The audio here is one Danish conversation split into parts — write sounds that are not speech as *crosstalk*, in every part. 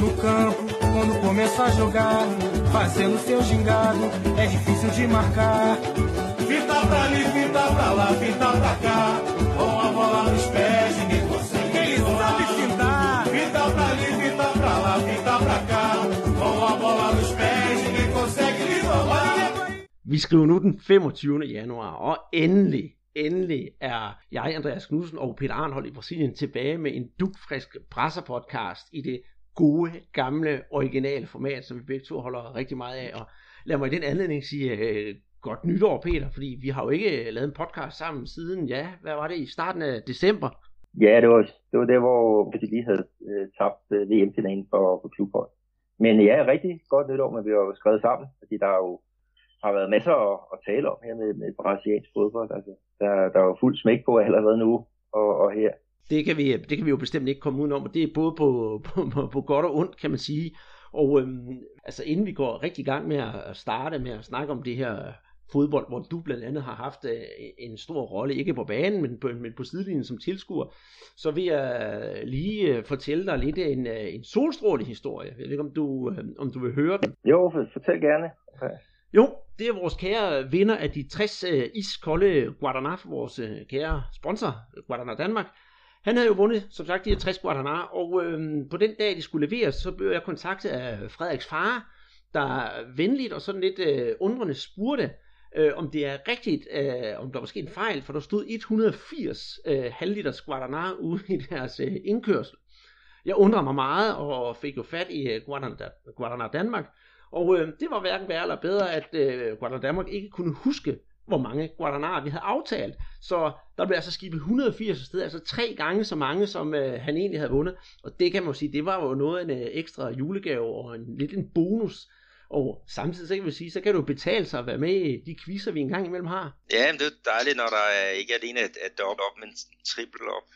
No campo, quando começa a jogar, fazendo seu gingado, é difícil de marcar. Fita pra ali, fita pra lá, fita pra cá, com a bola nos pés, ninguém consegue. Ele sabe fintar. Fita pra ali, fita pra lá, fita pra cá, com a bola nos pés, ninguém consegue lhe roubar. Vi skriver nu den 25. januar, og endelig, endelig er jeg, Andreas Knudsen og Peter Arnhold i Brasilien tilbage med en dugfrisk presserpodcast i det gode, gamle, originale format, som vi begge to holder rigtig meget af. Og lad mig i den anledning sige øh, godt nytår, Peter, fordi vi har jo ikke øh, lavet en podcast sammen siden, ja, hvad var det, i starten af december? Ja, det var, det var der, hvor vi lige havde øh, tabt øh, VM-finalen for, for klubhold. Men øh, ja, rigtig godt nytår, men vi har jo skrevet sammen, fordi der er jo har været masser at, at tale om her med, med brasiliansk fodbold. Altså, der, der er jo fuld smæk på allerede nu og, og her. Det kan, vi, det kan vi jo bestemt ikke komme udenom, og det er både på, *laughs* på, på, på godt og ondt, kan man sige. Og øhm, altså inden vi går rigtig i gang med at starte med at snakke om det her fodbold, hvor du blandt andet har haft øh, en stor rolle, ikke på banen, men på, men på sidelinjen som tilskuer, så vil jeg lige øh, fortælle dig lidt en, øh, en solstrålehistorie. Jeg ved ikke, om du, om du vil høre den. Jo, fortæl gerne. Okay. Jo, det er vores kære vinder af de 60 øh, iskolde Guadana, vores kære sponsor, Guadana Danmark. Han havde jo vundet, som sagt, de her 60 Guadalajara, og øh, på den dag, de skulle leveres, så blev jeg kontaktet af Frederiks far, der venligt og sådan lidt øh, undrende spurgte, øh, om det er rigtigt, øh, om der var sket en fejl, for der stod 180 øh, halvliter Guadalajara ude i deres øh, indkørsel. Jeg undrede mig meget, og fik jo fat i øh, Guadana, Danmark, og øh, det var hverken værre eller bedre, at øh, Guadalajara Danmark ikke kunne huske, hvor mange Guadanaer vi havde aftalt. Så der blev altså skibet 180 sted, altså tre gange så mange, som øh, han egentlig havde vundet. Og det kan man jo sige, det var jo noget af en øh, ekstra julegave og en, lidt en bonus. Og samtidig så kan vi sige, så kan du betale sig at være med i de quizzer, vi engang imellem har. Ja, men det er dejligt, når der er ikke alene et dobbelt op, men triple op.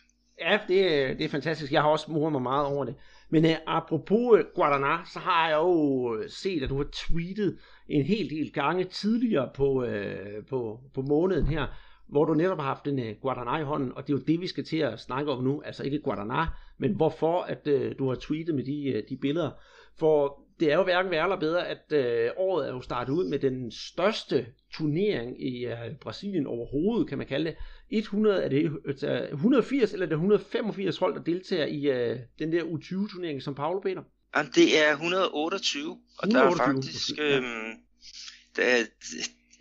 Ja, det, det er fantastisk. Jeg har også moret mig meget over det. Men uh, apropos uh, Guadana, så har jeg jo set, at du har tweetet en hel del gange tidligere på, øh, på, på måneden her, hvor du netop har haft en øh, Guadana i hånden, og det er jo det, vi skal til at snakke om nu. Altså ikke Guadana, men hvorfor at øh, du har tweetet med de, øh, de billeder. For det er jo hverken værre eller bedre, at øh, året er jo startet ud med den største turnering i øh, Brasilien overhovedet, kan man kalde det. 100, er det øh, 180 eller er det 185 hold, der deltager i øh, den der U20-turnering som Paulo Peter? Jamen, det er 128, og 128, der er faktisk... Øh, der,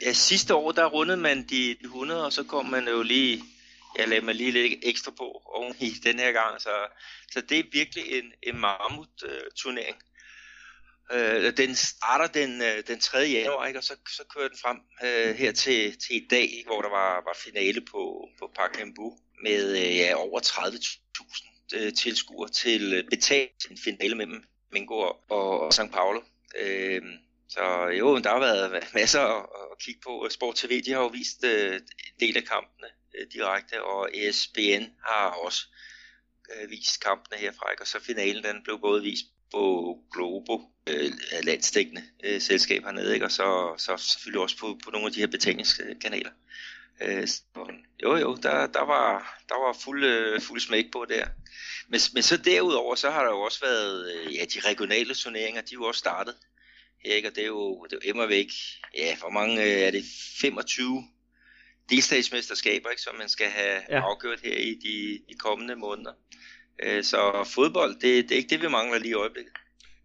ja, sidste år, der rundede man de 100, og så kom man jo lige... Jeg lavede mig lige lidt ekstra på oven i den her gang, så, så det er virkelig en, en mammut-turnering. Øh, Øh, den starter den, øh, den 3. januar, ikke? og så, så kører den frem øh, her til, til i dag, ikke? hvor der var, var finale på, på Pacaembu med øh, ja, over 30.000 øh, tilskuere til øh, betalt en finale mellem Mingo og, og St. Paulo. Øh, så jo, der har været masser at, at kigge på. Sport TV, de har jo vist øh, en del af kampene øh, direkte, og ESPN har også øh, vist kampene herfra, ikke? og så finalen den blev både vist på Globo, øh, landstækkende øh, selskab hernede, ikke? og så, så selvfølgelig også på, på nogle af de her betalingskanaler. Øh, jo jo, der, der, var, der var fuld, øh, fuld smæk på der. Men, men så derudover, så har der jo også været, øh, ja, de regionale turneringer, de er jo også startet. Ikke? Og det er jo, det er jo immer væk, ja, hvor mange øh, er det? 25 delstatsmesterskaber, ikke, som man skal have ja. afgjort her i de, de kommende måneder. Øh, så fodbold, det, det er ikke det, vi mangler lige i øjeblikket.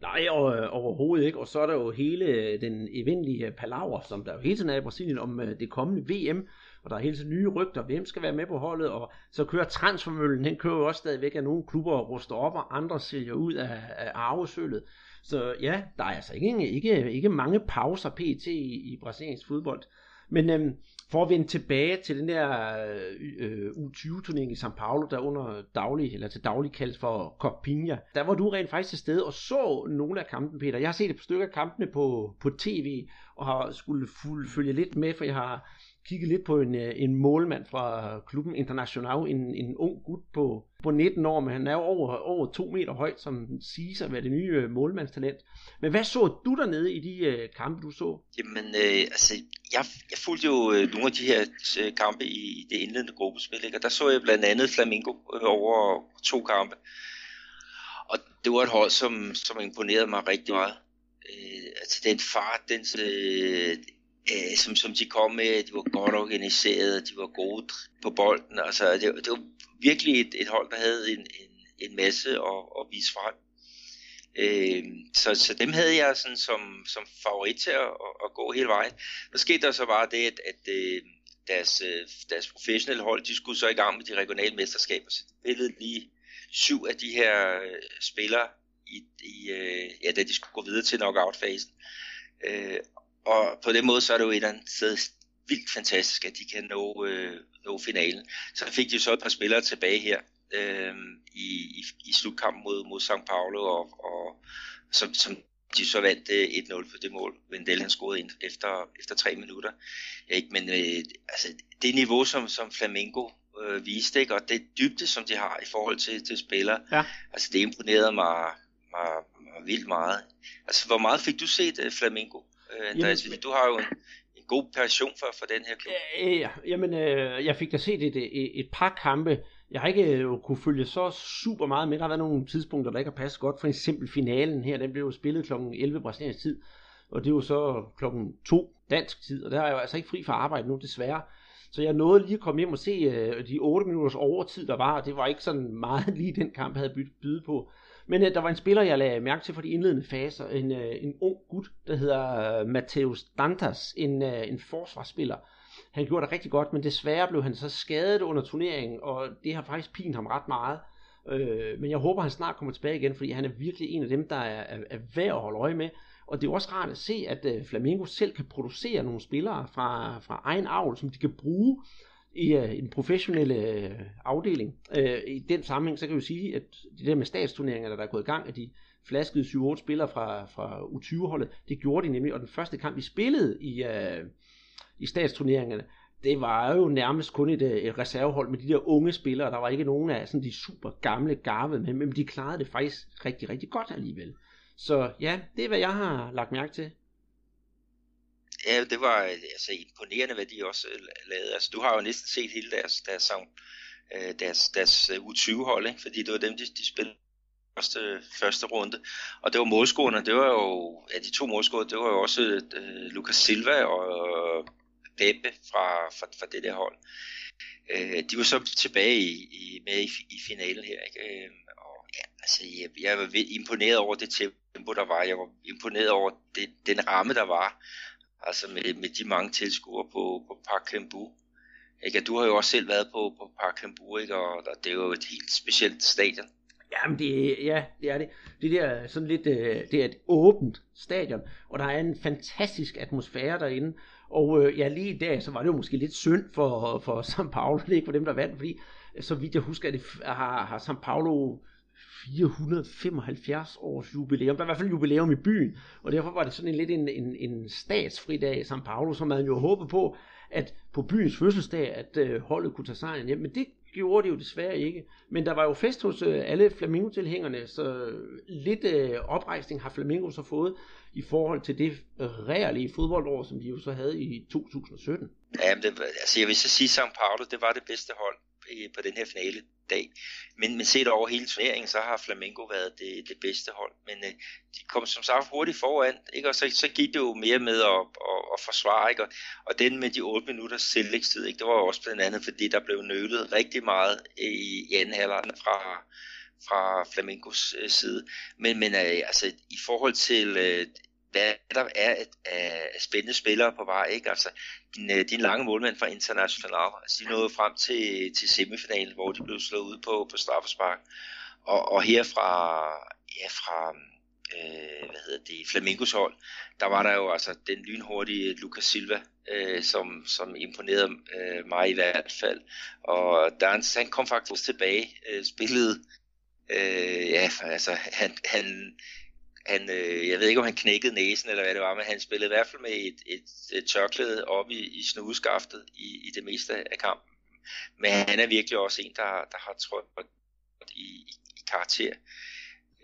Nej, og, overhovedet ikke. Og så er der jo hele den eventlige palaver, som der jo hele tiden er i Brasilien om øh, det kommende VM. Og der er hele tiden nye rygter, hvem skal være med på holdet. Og så kører transfermøllen, den kører jo også stadigvæk, at nogle klubber ruster op, og andre sælger ud af, af arvesøllet. Så ja, der er altså ikke, ikke, ikke mange pauser pt. i, i brasiliansk fodbold. Men øhm, for at vende tilbage til den der øh, øh U20-turnering i São Paulo, der under daglig, eller til daglig kaldes for Copinha, der var du rent faktisk til stede og så nogle af kampene, Peter. Jeg har set et par stykker af kampene på, på tv, og har skulle følge lidt med, for jeg har kiggede lidt på en, øh, en målmand fra klubben International, en, en ung gut på, på 19 år, men han er over, over to meter høj, som siger at være det nye øh, målmandstalent. Men hvad så du dernede i de uh, kampe, du så? Jamen, øh, altså, jeg, jeg fulgte jo øh, nogle af de her øh, kampe i det indledende gruppespil, ikke? og der så jeg blandt andet Flamingo øh, over to kampe. Og det det var et hold, som, som imponerede mig rigtig meget. Øh, altså den fart, den, øh, øh, som, som de kom med, de var godt organiseret, de var gode på bolden. Altså, det, det var virkelig et, et hold, der havde en, en, en masse at, at vise frem. Øh, så, så dem havde jeg sådan som, som favorit til at, at, gå hele vejen. Så skete der så bare det, at, at øh, deres, øh, deres professionelle hold, de skulle så i gang med de regionale mesterskaber. Så de spillede lige syv af de her øh, spillere, i, i, øh, ja, da de skulle gå videre til knockout-fasen. Øh, og på den måde, så er det jo et eller andet sted vildt fantastisk, at de kan nå, øh, nå finalen. Så fik de så et par spillere tilbage her øh, i, i, i slutkampen mod, mod St. Paulo, og, og som, som de så vandt øh, 1-0 for det mål. Vendel han scorede ind efter, efter tre minutter. Ikke? Men øh, altså, det niveau, som, som Flamengo øh, viste, ikke? og det dybde, som de har i forhold til, til spillere, ja. altså det imponerede mig, mig, mig vildt meget. Altså, hvor meget fik du set uh, Flamengo? Andreas? Jamen, du har jo en, en god passion for, for den her klub. Ja, jamen, øh, jeg fik da set et, et, et par kampe. Jeg har ikke øh, kunne følge så super meget med. Der har været nogle tidspunkter, der ikke har passet godt. For eksempel finalen her, den blev jo spillet kl. 11 brasiliansk tid. Og det var så klokken 2 dansk tid. Og der er jeg jo altså ikke fri fra arbejde nu, desværre. Så jeg nåede lige at komme hjem og se øh, de 8 minutters overtid, der var. Og det var ikke sådan meget *laughs* lige den kamp, jeg havde byttet på. Men øh, der var en spiller, jeg lagde mærke til for de indledende faser. En, øh, en ung gut, der hedder øh, Mateus Dantas. En, øh, en forsvarsspiller. Han gjorde det rigtig godt, men desværre blev han så skadet under turneringen, og det har faktisk pint ham ret meget. Øh, men jeg håber, han snart kommer tilbage igen, fordi han er virkelig en af dem, der er, er, er værd at holde øje med. Og det er også rart at se, at øh, Flamengo selv kan producere nogle spillere fra, fra egen avl, som de kan bruge i øh, uh, en professionel uh, øh, afdeling. Uh, I den sammenhæng, så kan vi sige, at det der med statsturneringer, der er gået i gang, at de flaskede 7-8 spillere fra, fra U20-holdet, det gjorde de nemlig, og den første kamp, vi spillede i, uh, i statsturneringerne, det var jo nærmest kun et, et reservehold med de der unge spillere, der var ikke nogen af sådan de super gamle garve med, men de klarede det faktisk rigtig, rigtig godt alligevel. Så ja, det er hvad jeg har lagt mærke til. Ja, det var øh, altså imponerende, hvad de også øh, lavede. Altså, du har jo næsten set hele deres, deres, øh, deres, deres U20-hold, ikke? fordi det var dem, de, de spillede første, første runde. Og det var målscorerne, det var jo, ja, de to målscorer, det var jo også uh, Lucas Silva og Pepe fra, fra, fra det der hold. Uh, de var så tilbage i, i, med i, i finalen her, ikke? Og ja, altså, jeg, jeg var imponeret over det tempo, der var. Jeg var imponeret over det, den ramme, der var altså med, med de mange tilskuere på, på Park Cambu. Ikke? Du har jo også selv været på, på Park Cambu, ikke? Og, og det er jo et helt specielt stadion. Jamen det, ja, det er det. Det der sådan lidt, øh, det er et åbent stadion, og der er en fantastisk atmosfære derinde. Og øh, ja, lige i dag, så var det jo måske lidt synd for, for São Paulo, *laughs* ikke for dem, der vandt, fordi så vidt jeg husker, at det har, har São Paulo 475 års jubilæum. Der er i hvert fald jubilæum i byen, og derfor var det sådan en lidt en, en, en statsfri dag i São Paulo, som man jo håbede på, at på byens fødselsdag, at øh, holdet kunne tage sejren hjem. Men det gjorde det jo desværre ikke. Men der var jo fest hos øh, alle Flamingo-tilhængerne, så lidt øh, oprejsning har Flamingo så fået i forhold til det øh, reelle fodboldår, som de jo så havde i 2017. Ja, det, altså jeg vil så sige, at São Paulo, det var det bedste hold på den her finale dag. Men, men set over hele turneringen, så har Flamengo været det, det bedste hold. Men øh, de kom som sagt hurtigt foran, ikke? og så, så gik det jo mere med at, at, at forsvare. Ikke? Og, og den med de 8 minutters selvlægstid, ikke? det var jo også blandt andet, fordi der blev nølet rigtig meget øh, i, i anden halvleg fra, fra Flamengos øh, side. Men, men øh, altså, i forhold til øh, hvad der er af øh, spændende spillere på vej. Ikke? Altså, din, øh, din lange målmand fra International, altså, de nåede frem til, til semifinalen, hvor de blev slået ud på, på straffespark. Og, og her fra, ja, fra øh, hvad hedder det, Flamingos hold, der var der jo altså den lynhurtige Lucas Silva, øh, som, som imponerede øh, mig i hvert fald. Og Dans, han kom faktisk tilbage, øh, spillede, øh, ja, altså han, han han, øh, jeg ved ikke, om han knækkede næsen eller hvad det var, men han spillede i hvert fald med et, et, et tørklæde op i, i snudeskaftet i, i det meste af kampen. Men han er virkelig også en, der, der har trådt i, i, i karakter.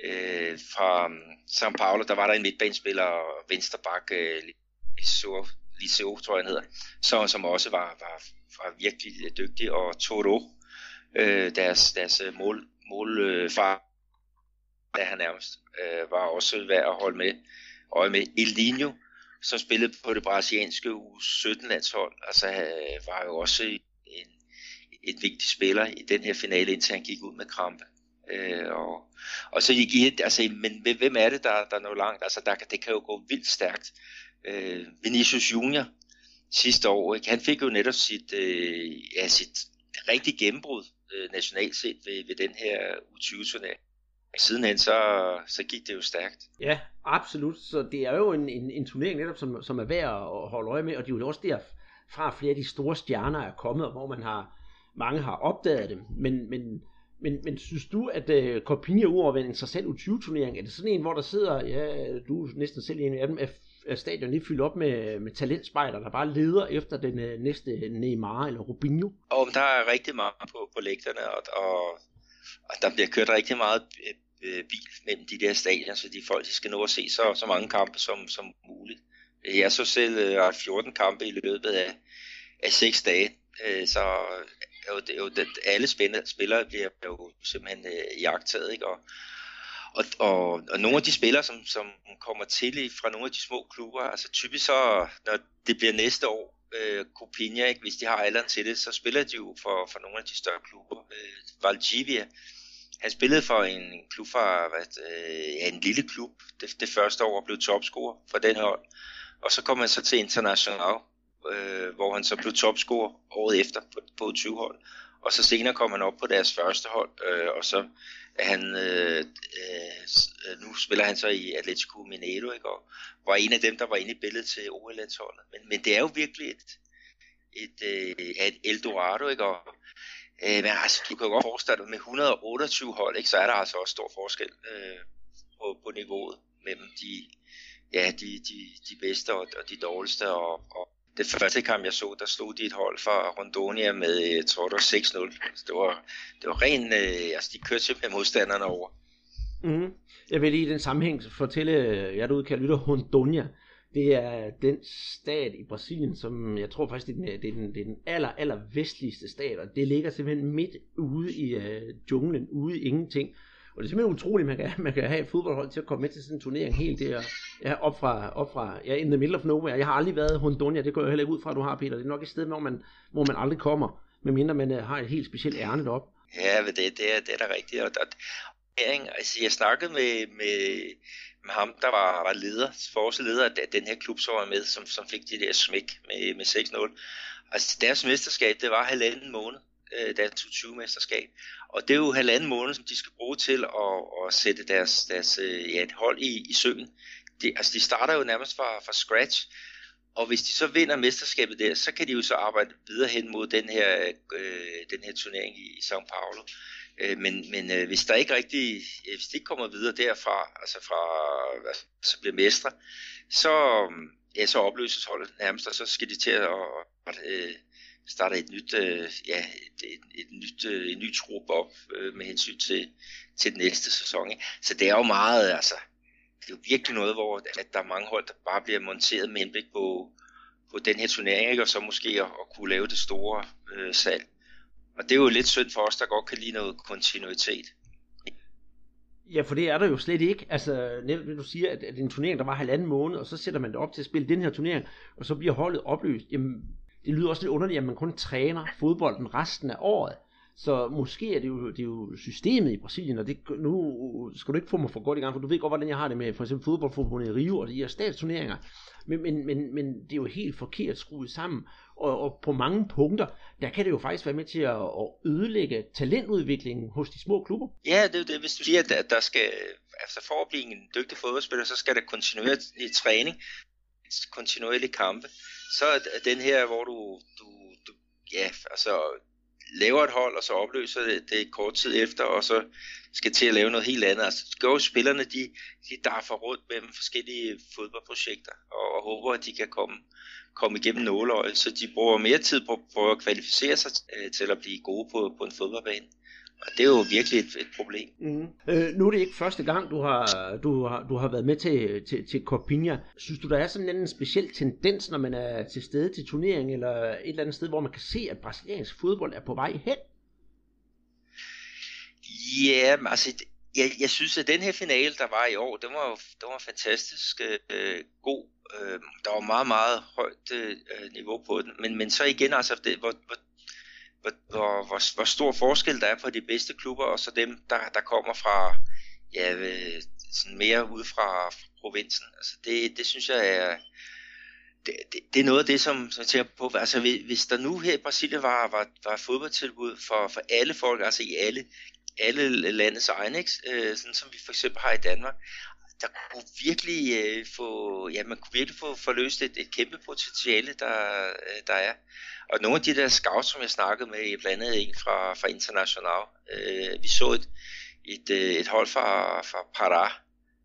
Øh, fra um, São Paulo, der var der en midtbanespiller, vensterbak, øh, Liseo, Liseo, tror jeg han hedder, som, som også var, var, var virkelig dygtig, og Toro, øh, deres, deres mål, målfar, er han nærmest, øh, var også værd at holde med. Og med Elinho, som spillede på det brasilianske U17-landshold, altså øh, var jo også en, en vigtig spiller i den her finale, indtil han gik ud med krampe. Øh, og, og så gik altså, men hvem er det, der, der når langt? Altså, der, det kan jo gå vildt stærkt. Øh, Vinicius Junior sidste år, ikke? han fik jo netop sit, øh, ja, sit rigtig gennembrud øh, nationalt set ved, ved den her U20-turnering. Sidenhen så, så gik det jo stærkt. Ja, absolut. Så det er jo en, en, en turnering netop, som, som er værd at holde øje med, og det er jo også derfra flere af de store stjerner er kommet, hvor man har, mange har opdaget dem. Men, men, men, men synes du, at uh, udover at være en interessant U20-turnering, er det sådan en, hvor der sidder, ja, du er næsten selv en af dem, er, er stadion lige fyldt op med, med talentspejder, der bare leder efter den uh, næste Neymar eller Rubinho? Og der er rigtig meget på, på lægterne, og, og, og der bliver kørt rigtig meget øh, bil mellem de der stadion, så de folk de skal nå at se så, så mange kampe som, som muligt. Jeg så selv øh, 14 kampe i løbet af, af 6 dage, øh, så øh, jo, det, jo, det, alle spillere bliver jo simpelthen øh, jagtet, ikke? Og, og, og, og nogle af de spillere, som, som kommer til fra nogle af de små klubber, altså typisk så, når det bliver næste år, øh, Copinha, ikke? hvis de har alderen til det, så spiller de jo for, for nogle af de større klubber. Øh, Valdivia, han spillede for en klub fra hvad, øh, ja, en lille klub det, det første år og blev topscorer for den hold. Og så kom han så til International, øh, hvor han så blev topscorer året efter på, på 20 hold. Og så senere kom han op på deres første hold, øh, og så er han, øh, øh, nu spiller han så i Atletico Mineiro, ikke? og var en af dem, der var inde i billedet til OL-landsholdet. Men, men det er jo virkelig et, et, øh, et Eldorado, ikke? og Øh, men altså, du kan jo godt forestille dig, med 128 hold, ikke, så er der altså også stor forskel øh, på, på niveauet mellem de, ja, de, de, de bedste og, og de dårligste. Og, og det første kamp, jeg så, der slog de et hold fra Rondonia med, øh, jeg tror det var 6-0. Altså, det var, det var ren, øh, altså de kørte simpelthen modstanderne over. Mm. Jeg vil lige i den sammenhæng fortælle jeg derude, kan jeg lytte Rondonia. Det er den stat i Brasilien, som jeg tror faktisk, det er den, det er den, det er den aller, aller vestligste stat, og det ligger simpelthen midt ude i øh, junglen, ude i ingenting. Og det er simpelthen utroligt, man kan, *laughs* man kan have et fodboldhold til at komme med til sådan en turnering helt der, ja, op fra, op fra, ja, in the middle of nowhere. Jeg har aldrig været i Hondunia, det går jeg heller ikke ud fra, at du har, Peter. Det er nok et sted, hvor man, hvor man aldrig kommer, medmindre man uh, har et helt specielt ærne op. Ja, det, det, er, det er da rigtigt. Og, og, altså, jeg snakkede med, med ham, der var, var leder, forårsleder af den her klub, som var med, som, som fik de der smæk med, med 6-0. Altså deres mesterskab, det var halvanden måned, øh, deres 20-mesterskab. Og det er jo halvanden måned, som de skal bruge til at, at sætte deres, deres øh, ja, et hold i, i søen. De, altså de starter jo nærmest fra, fra scratch, og hvis de så vinder mesterskabet der, så kan de jo så arbejde videre hen mod den her, øh, den her turnering i, i São Paulo. Øh, men men øh, hvis der ikke rigtig, øh, hvis de ikke kommer videre derfra, altså fra, så bliver mestre, så, mm, ja, så opløses holdet nærmest, og så skal de til at, at øh, starte et nyt, øh, ja, et, et, et nyt, øh, en ny trup op øh, med hensyn til, til den næste sæson. Ikke? Så det er jo meget, altså, det er jo virkelig noget, hvor at der er mange hold, der bare bliver monteret med henblik på, på den her turnering, ikke? og så måske at, at kunne lave det store øh, salg. Og det er jo lidt synd for os, der godt kan lide noget kontinuitet. Ja, for det er der jo slet ikke. Altså, netop det du siger, at, at en turnering, der var halvanden måned, og så sætter man det op til at spille den her turnering, og så bliver holdet opløst. Jamen, det lyder også lidt underligt, at man kun træner fodbolden resten af året. Så måske er det jo, det er jo systemet i Brasilien, og det, nu skal du ikke få mig for godt i gang, for du ved godt, hvordan jeg har det med for eksempel fodboldforbundet i Rio og de her statsturneringer. Men, men, men, men det er jo helt forkert skruet sammen, og, og på mange punkter, der kan det jo faktisk være med til at, at ødelægge talentudviklingen hos de små klubber. Ja, det er jo det. Hvis du siger, at der skal, altså for at blive en dygtig fodboldspiller, så skal der kontinuerlig træning, kontinuerlig kampe. Så er den her, hvor du, du, du ja, altså laver et hold, og så opløser det, det kort tid efter, og så skal til at lave noget helt andet. Altså, det gør jo spillerne, de, de darfer rundt mellem forskellige fodboldprojekter, og, og håber, at de kan komme, komme igennem nåleøjet, så de bruger mere tid på, på at kvalificere sig øh, til at blive gode på, på en fodboldbane. Og det er jo virkelig et, et problem. Mm. Øh, nu er det ikke første gang, du har, du har, du har været med til, til, til Corpinha. Synes du, der er sådan en speciel tendens, når man er til stede til turnering, eller et eller andet sted, hvor man kan se, at brasiliansk fodbold er på vej hen? Ja, altså jeg, jeg synes, at den her finale, der var i år, den var, den var fantastisk øh, god. Øh, der var meget, meget højt øh, niveau på den. Men, men så igen, altså, det, hvor, hvor, hvor, hvor, hvor, hvor stor forskel der er på de bedste klubber, og så dem, der, der kommer fra, ja, øh, sådan mere ud fra, fra provinsen. Altså, det, det synes jeg er, det, det, det er noget af det, som, som jeg tænker på. Altså, hvis der nu her i Brasilien var, var, var fodboldtilbud for, for alle folk, altså i alle alle landets egne, ikke? Øh, sådan som vi for eksempel har i Danmark, der kunne virkelig øh, få, ja, man kunne virkelig få forløst et, et kæmpe potentiale, der, øh, der er. Og nogle af de der scouts, som jeg snakkede med, blandt andet en fra, fra International, øh, vi så et, et, øh, et hold fra, fra Pará,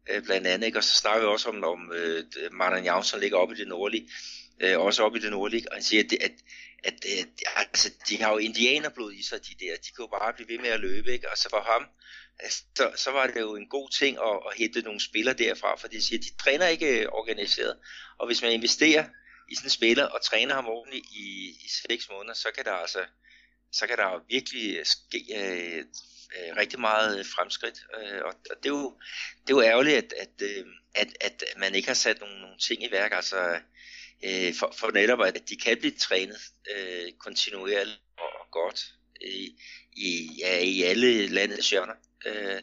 øh, blandt andet, ikke? og så snakker vi også om, om øh, Maranhão, som ligger oppe i det nordlige, øh, også oppe i det nordlige, og han siger, at, at at at altså, de har jo indianerblod i sig, de der. De kan jo bare blive ved med at løbe, ikke? Og så for ham, så, så var det jo en god ting at, at hente nogle spillere derfra, for det siger, de træner ikke øh, organiseret. Og hvis man investerer i sådan en spiller og træner ham ordentligt i, i seks måneder, så kan der altså så kan der virkelig øh, ske øh, øh, rigtig meget øh, fremskridt. Øh, og, og det, er jo, det er jo ærgerligt, at, at, øh, at, at man ikke har sat nogle, nogle ting i værk. Altså, øh, for, for netop at de kan blive trænet øh, kontinuerligt og godt i, i, ja, i alle landets hjørner. Øh,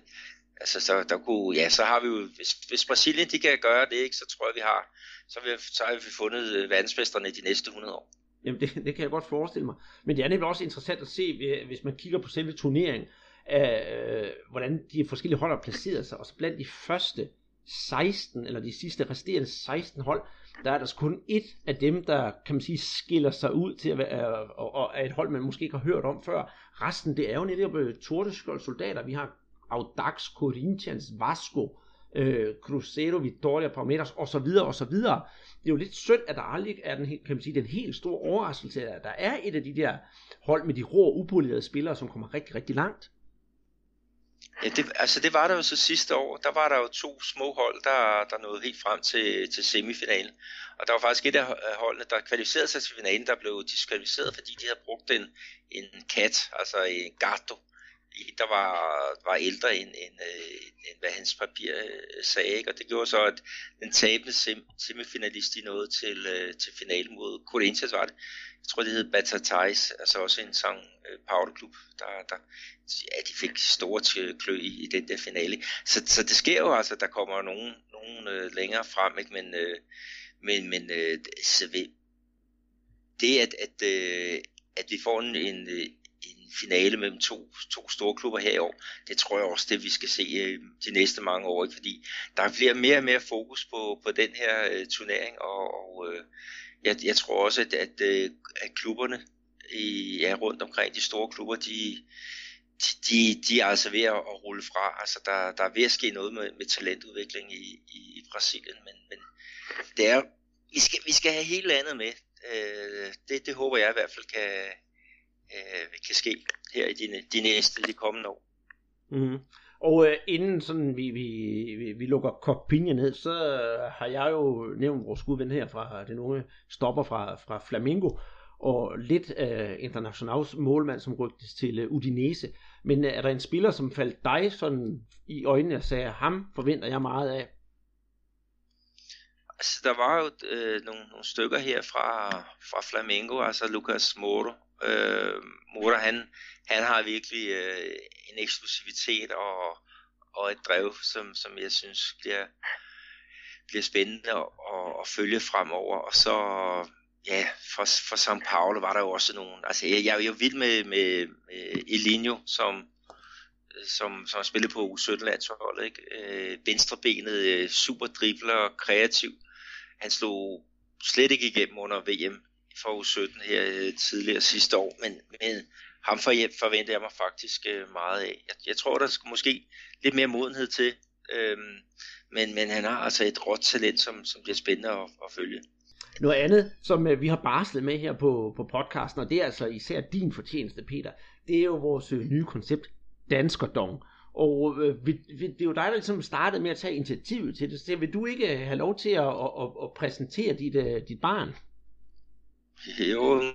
altså så, der kunne, ja, så har vi jo, hvis, hvis Brasilien de kan gøre det, ikke, så tror jeg vi har, så, vi, så har vi fundet øh, verdensmesterne de næste 100 år. Jamen det, det kan jeg godt forestille mig. Men det er nemlig også interessant at se, hvis man kigger på selve turneringen, øh, hvordan de forskellige hold har placeret sig. Og så blandt de første 16, eller de sidste resterende 16 hold, der er der kun et af dem, der kan man sige, skiller sig ud til at være, øh, og, og og et hold, man måske ikke har hørt om før. Resten, det er jo netop øh, Tordeskold soldater. Vi har Audax, Corinthians, Vasco, øh, Cruzeiro, Vitória, Palmeiras og så videre og så videre. Det er jo lidt synd, at der aldrig er den, kan man sige, den helt store overraskelse, at der er et af de der hold med de rå, upolerede spillere, som kommer rigtig, rigtig langt. Ja, det, altså det var der jo så sidste år. Der var der jo to små hold, der, der nåede helt frem til, til semifinalen. Og der var faktisk et af holdene, der kvalificerede sig til finalen, der blev diskvalificeret, fordi de havde brugt en, en kat, altså en gato, der var, var ældre end, end, end, end hvad hans papir øh, sagde. Ikke? Og det gjorde så, at den tabende sem, semifinalist i nåede til, øh, til finalen mod Corinthians, var det. Jeg tror, det hed Batatais, altså også en sang øh, klub, der, der ja, de fik store klø i, i den der finale. Så, så det sker jo altså, der kommer nogen, nogen øh, længere frem, ikke? men, øh, men, men øh, så vi, det at, at, øh, at vi får en, en, øh, en finale mellem to, to store klubber her i år, det tror jeg også, det vi skal se øh, de næste mange år, ikke? fordi der bliver mere og mere fokus på, på den her øh, turnering, og, og øh, jeg, jeg tror også, at, at, øh, at klubberne i, ja, rundt omkring de store klubber, de, de, de er altså ved at, rulle fra. Altså, der, der er ved at ske noget med, med talentudvikling i, i, i Brasilien, men, men det er, vi skal, vi skal have helt andet med. Øh, det, det håber jeg i hvert fald kan, øh, kan ske her i de, de næste, de kommende år. Mm. Og øh, inden sådan vi, vi, vi, vi lukker Copinha ned, så har jeg jo nævnt vores gode ven her fra den unge stopper fra, fra Flamingo, og lidt uh, internationals målmand, som rygtes til uh, Udinese. Men uh, er der en spiller, som faldt dig sådan i øjnene og sagde, ham forventer jeg meget af? Altså, der var jo øh, nogle, nogle stykker her fra, fra Flamengo, altså Lucas Moro. Øh, Moro, han, han har virkelig øh, en eksklusivitet og, og et drev, som, som jeg synes bliver, bliver spændende at, at, at følge fremover. Og så ja, for, for São Paulo var der jo også nogen, altså jeg, jeg er jo vild med, med, med Elinho, som, som, som spillede på U17-landsholdet, ikke? Øh, venstrebenet, øh, super dribler, kreativ. Han slog slet ikke igennem under VM for U17 her øh, tidligere sidste år, men, men ham for, forventer jeg mig faktisk øh, meget af. Jeg, jeg tror, der skal måske lidt mere modenhed til, øhm, men, men han har altså et råt talent, som, som bliver spændende at, at følge. Noget andet, som øh, vi har barslet med her på, på podcasten, og det er altså især din fortjeneste, Peter, det er jo vores øh, nye koncept, Danskerdong. Og øh, vi, vi, det er jo dig, der ligesom startede med at tage initiativet til det, så vil du ikke øh, have lov til at, at, at, at præsentere dit, uh, dit barn? *laughs* Jo,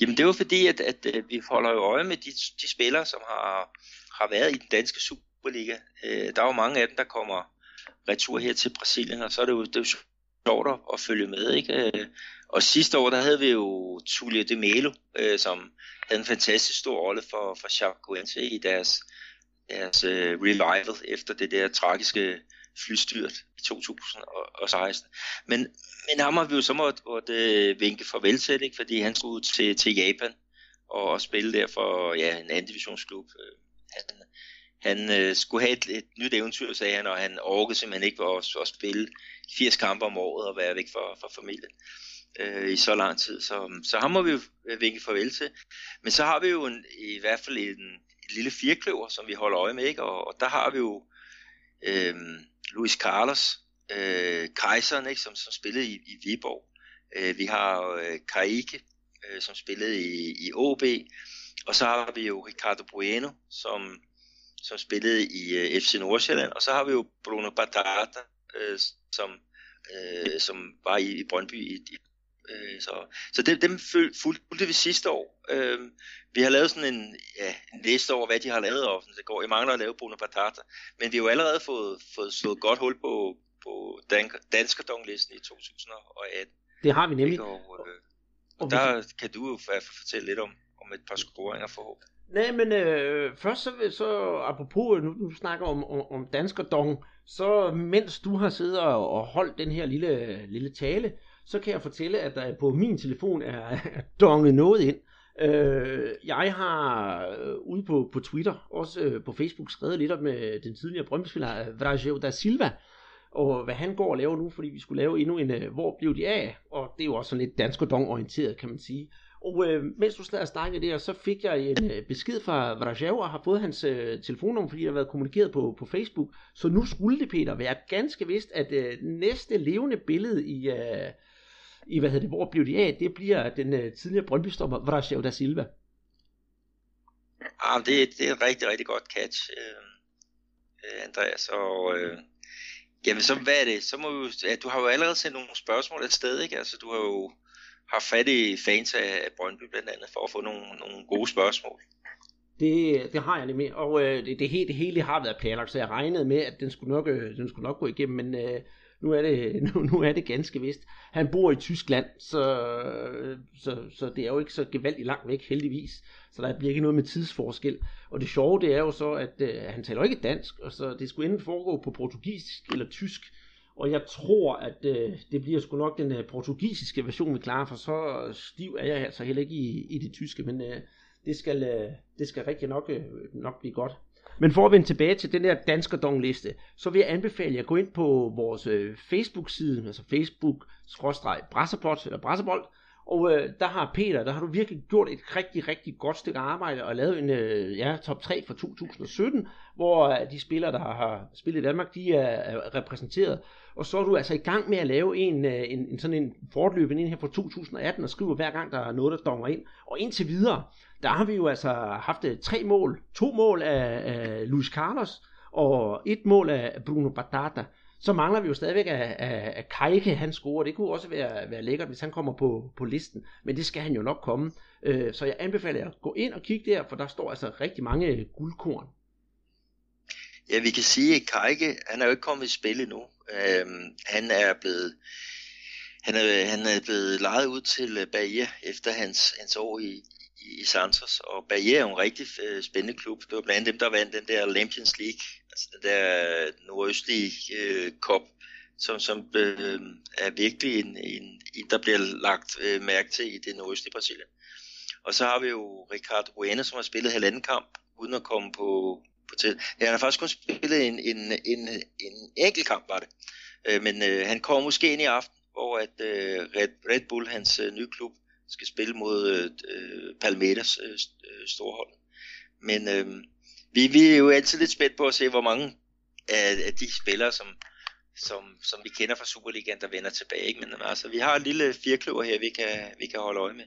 jamen det var fordi, at, at, at vi holder jo øje med de, de spillere, som har, har været i den danske Superliga. Øh, der er jo mange af dem, der kommer retur her til Brasilien, og så er det jo, det er jo sjovt at følge med. Ikke? Øh, og sidste år, der havde vi jo Tulio de Melo, øh, som havde en fantastisk stor rolle for, for Chapecoense i deres, deres øh, revival efter det der tragiske flystyrt i 2016. Men, men ham har vi jo så måtte, måtte øh, vinke farvel til, ikke? fordi han skulle til, til Japan og, og spille der for ja, en anden divisionsklub. Øh, han, han øh, skulle have et, et nyt eventyr, sagde han, og han orkede simpelthen ikke at, at spille 80 kampe om året og være væk fra, fra familien øh, i så lang tid. Så, så ham må vi jo øh, vinke farvel til. Men så har vi jo en, i hvert fald en, en lille firkløver, som vi holder øje med, ikke? Og, og der har vi jo øh, Luis Carlos, øh, kejseren, ikke? Som, som spillede i, i Viborg. Øh, vi har øh, Kaike, øh, som spillede i, i OB. Og så har vi jo Ricardo Bueno, som, som spillede i øh, FC Nordsjælland. Og så har vi jo Bruno Batata, øh, som, øh, som var i, i Brøndby i, i Øh, så så dem, dem fulgte vi sidste år. Øh, vi har lavet sådan en, ja, en liste over, hvad de har lavet, og det går. Jeg mangler at lave Bonaparte, men vi har jo allerede fået, fået slået godt hul på, på Dan, Danskerdong-listen i 2018. Det har vi nemlig. Og, øh, og, og der vi... kan du jo fortælle lidt om, om et par scoringer forhåbentlig. Nej, men øh, først så, så apropos, nu du snakker om, om, om Danskerdong, så mens du har siddet og holdt den her lille, lille tale, så kan jeg fortælle, at der på min telefon er, er donget noget ind. Øh, jeg har øh, ude på, på Twitter, også øh, på Facebook, skrevet lidt om øh, den tidligere brøndspiller Vrajeo da Silva, og hvad han går og laver nu, fordi vi skulle lave endnu en, øh, hvor blev de af, og det er jo også sådan lidt dansk og orienteret kan man sige. Og øh, mens du stadig snakkede der, så fik jeg en øh, besked fra Vrajao og har fået hans øh, telefonnummer, fordi der har været kommunikeret på, på Facebook. Så nu skulle det, Peter, være ganske vist, at øh, næste levende billede i, øh, i, hvad hedder det, hvor blev de af, det bliver den uh, tidligere Brøndby-stopper, Vrasjev da Silva. Ja, det, det er et rigtig, rigtig godt catch, øh, øh, Andreas, og øh, jamen så hvad er det, så må vi ja, du har jo allerede sendt nogle spørgsmål et sted, ikke, altså du har jo haft fat i fans af Brøndby blandt andet, for at få nogle, nogle gode spørgsmål. Det, det har jeg nemlig, og øh, det, det, hele, det hele har været planlagt, så jeg regnede med, at den skulle nok, øh, den skulle nok gå igennem, men øh, nu er det, *laughs* nu, nu er det ganske vist. Han bor i Tyskland, så, så, så det er jo ikke så gevaldigt langt væk, heldigvis. Så der bliver ikke noget med tidsforskel. Og det sjove, det er jo så, at øh, han taler ikke dansk, og så det skulle enten foregå på portugisisk eller tysk. Og jeg tror, at øh, det bliver sgu nok den øh, portugisiske version, vi klarer, for så stiv er jeg altså heller ikke i, i det tyske, men øh, det, skal, øh, det skal rigtig nok, øh, nok blive godt. Men for at vende tilbage til den der danskerdong-liste, så vil jeg anbefale jer at gå ind på vores øh, Facebook-side, altså Facebook-brasserbold, eller brasserbold, og øh, der har Peter, der har du virkelig gjort et rigtig, rigtig godt stykke arbejde og lavet en øh, ja, top 3 for 2017, hvor øh, de spillere, der har spillet i Danmark, de er, er repræsenteret. Og så er du altså i gang med at lave en, øh, en, en sådan en fortløbende ind her fra 2018 og skriver hver gang, der er noget, der donger ind. Og indtil videre, der har vi jo altså haft øh, tre mål. To mål af, af Luis Carlos og et mål af Bruno Batata. Så mangler vi jo stadigvæk at, at, at Kajke, han scorer. Det kunne også være, være lækkert, hvis han kommer på, på listen. Men det skal han jo nok komme. Øh, så jeg anbefaler jer at gå ind og kigge der, for der står altså rigtig mange guldkorn. Ja, vi kan sige, at Kajke, han er jo ikke kommet i spil endnu. Øhm, han er blevet han er, han er blevet lejet ud til øh, Bahia efter hans, hans år i, i, Santos, og Bahia er jo en rigtig øh, spændende klub. Det var blandt andet dem, der vandt den der Champions League, altså den der nordøstlige øh, kop, som, som øh, er virkelig en, en, en, der bliver lagt øh, mærke til i det nordøstlige Brasilien. Og så har vi jo Ricardo Bueno, som har spillet halvanden kamp, uden at komme på, på til. Ja, han har faktisk kun spillet en, en, en, en enkelt kamp, var det. Øh, men øh, han kommer måske ind i aften, hvor at øh, Red, Red Bull, hans øh, nye klub, skal spille mod øh, øh Palmeiras øh, øh, storhold. Men øh, vi, vi er jo altid lidt spændt på at se, hvor mange af, af de spillere, som, som, som vi kender fra Superligaen, der vender tilbage. Ikke? Men altså, vi har en lille firkløver her, vi kan, vi kan holde øje med.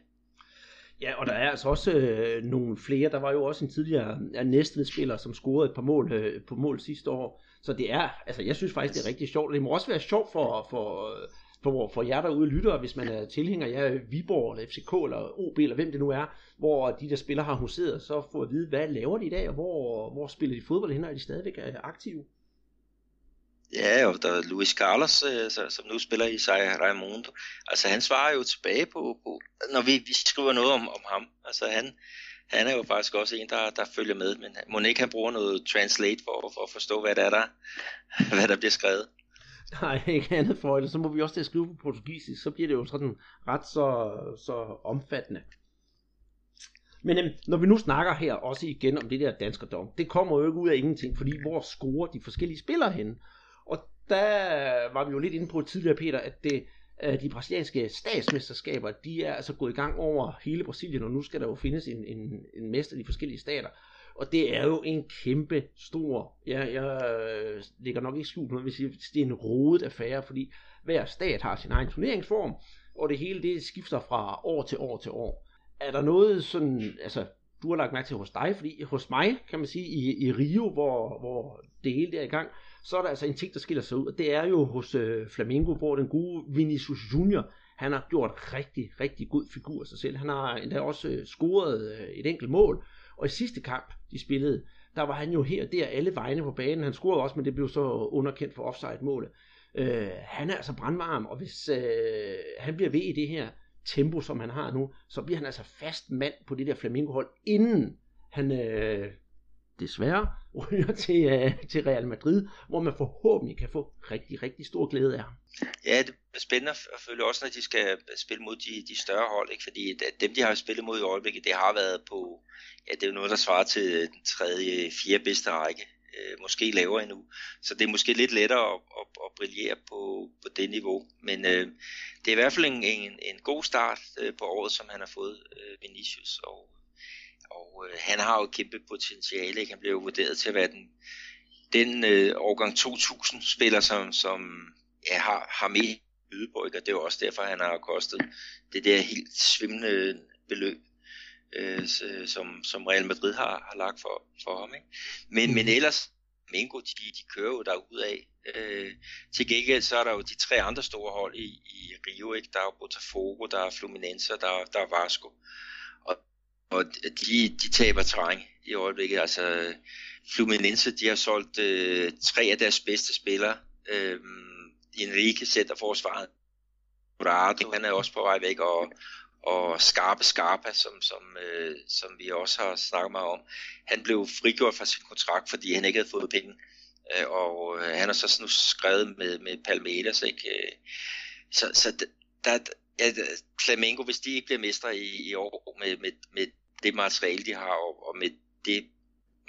Ja, og der er altså også øh, nogle flere. Der var jo også en tidligere øh, Næstved-spiller, som scorede et par mål øh, på mål sidste år. Så det er, altså jeg synes faktisk, det er rigtig sjovt. Det må også være sjovt for, for for, for jer derude lytter, hvis man er tilhænger af Viborg eller FCK eller OB eller hvem det nu er, hvor de der spillere har huseret, så få at vide, hvad laver de i dag, og hvor, hvor spiller de fodbold hen, og er de stadigvæk øh, aktive? Ja, og der er Luis Carlos, øh, som nu spiller i Sai Raimundo. Altså han svarer jo tilbage på, på når vi, vi skriver noget om, om ham. Altså han, han er jo faktisk også en, der, der følger med, men må ikke han bruger noget translate for, for at forstå, hvad der er der, *laughs* hvad der bliver skrevet. *laughs* Nej, ikke andet for det. Så må vi også til at skrive på portugisisk, så bliver det jo sådan ret så, så omfattende. Men øhm, når vi nu snakker her også igen om det der danskerdom, det kommer jo ikke ud af ingenting, fordi hvor scorer de forskellige spillere hen? Og der var vi jo lidt inde på tidligere, Peter, at det, øh, de brasilianske statsmesterskaber, de er altså gået i gang over hele Brasilien, og nu skal der jo findes en, en, en mester i de forskellige stater. Og det er jo en kæmpe stor, ja, jeg øh, nok ikke skjult på, hvis det er en rodet affære, fordi hver stat har sin egen turneringsform, og det hele det skifter fra år til år til år. Er der noget sådan, altså du har lagt mærke til hos dig, fordi hos mig, kan man sige, i, i Rio, hvor, hvor det hele er i gang, så er der altså en ting, der skiller sig ud, og det er jo hos øh, Flamingo, hvor den gode Vinicius Junior, han har gjort rigtig, rigtig god figur af sig selv. Han har endda også øh, scoret øh, et enkelt mål, og i sidste kamp, de spillede, der var han jo her og der alle vegne på banen. Han scorede også, men det blev så underkendt for offside-målet. Øh, han er altså brandvarm, og hvis øh, han bliver ved i det her tempo, som han har nu, så bliver han altså fast mand på det der Flamingo-hold, inden han øh, desværre ryger *laughs* til, uh, til Real Madrid, hvor man forhåbentlig kan få rigtig, rigtig stor glæde af ham. Ja, det er spændende at følge også, når de skal spille mod de, de større hold, ikke? fordi dem, de har spillet mod i øjeblikket, det har været på, ja, det er jo noget, der svarer til den tredje, fjerde bedste række, øh, måske lavere endnu. Så det er måske lidt lettere at, at, at brillere på, på det niveau. Men øh, det er i hvert fald en, en, en god start øh, på året, som han har fået, øh, Vinicius, og og øh, han har jo kæmpe potentiale. Ikke? Han blev vurderet til at være den, den øh, årgang 2000 spiller, som, som ja, har, har med Ydeborg, og det er jo også derfor, han har kostet det der helt svimlende beløb, øh, som, som Real Madrid har, har lagt for, for ham. Ikke? Men, men ellers, Mingo, de, de kører jo af. Øh, til gengæld så er der jo de tre andre store hold i, i Rio, ikke? der er jo Botafogo, der er Fluminense, der, der er Vasco og og de, de taber terræn i øjeblikket. Altså, Fluminense, de har solgt øh, tre af deres bedste spillere. Øh, Enrique sætter forsvaret. Dorado, han er også på vej væk, og, og Skarpe Skarpa, som, som, øh, som vi også har snakket meget om, han blev frigjort fra sin kontrakt, fordi han ikke havde fået penge. Øh, og øh, han har så nu skrevet med, med Palmeiras, ikke? Øh, så, så der, ja, Flamengo, hvis de ikke bliver mestre i, i år med, med, med det materiale, de har, og, og med det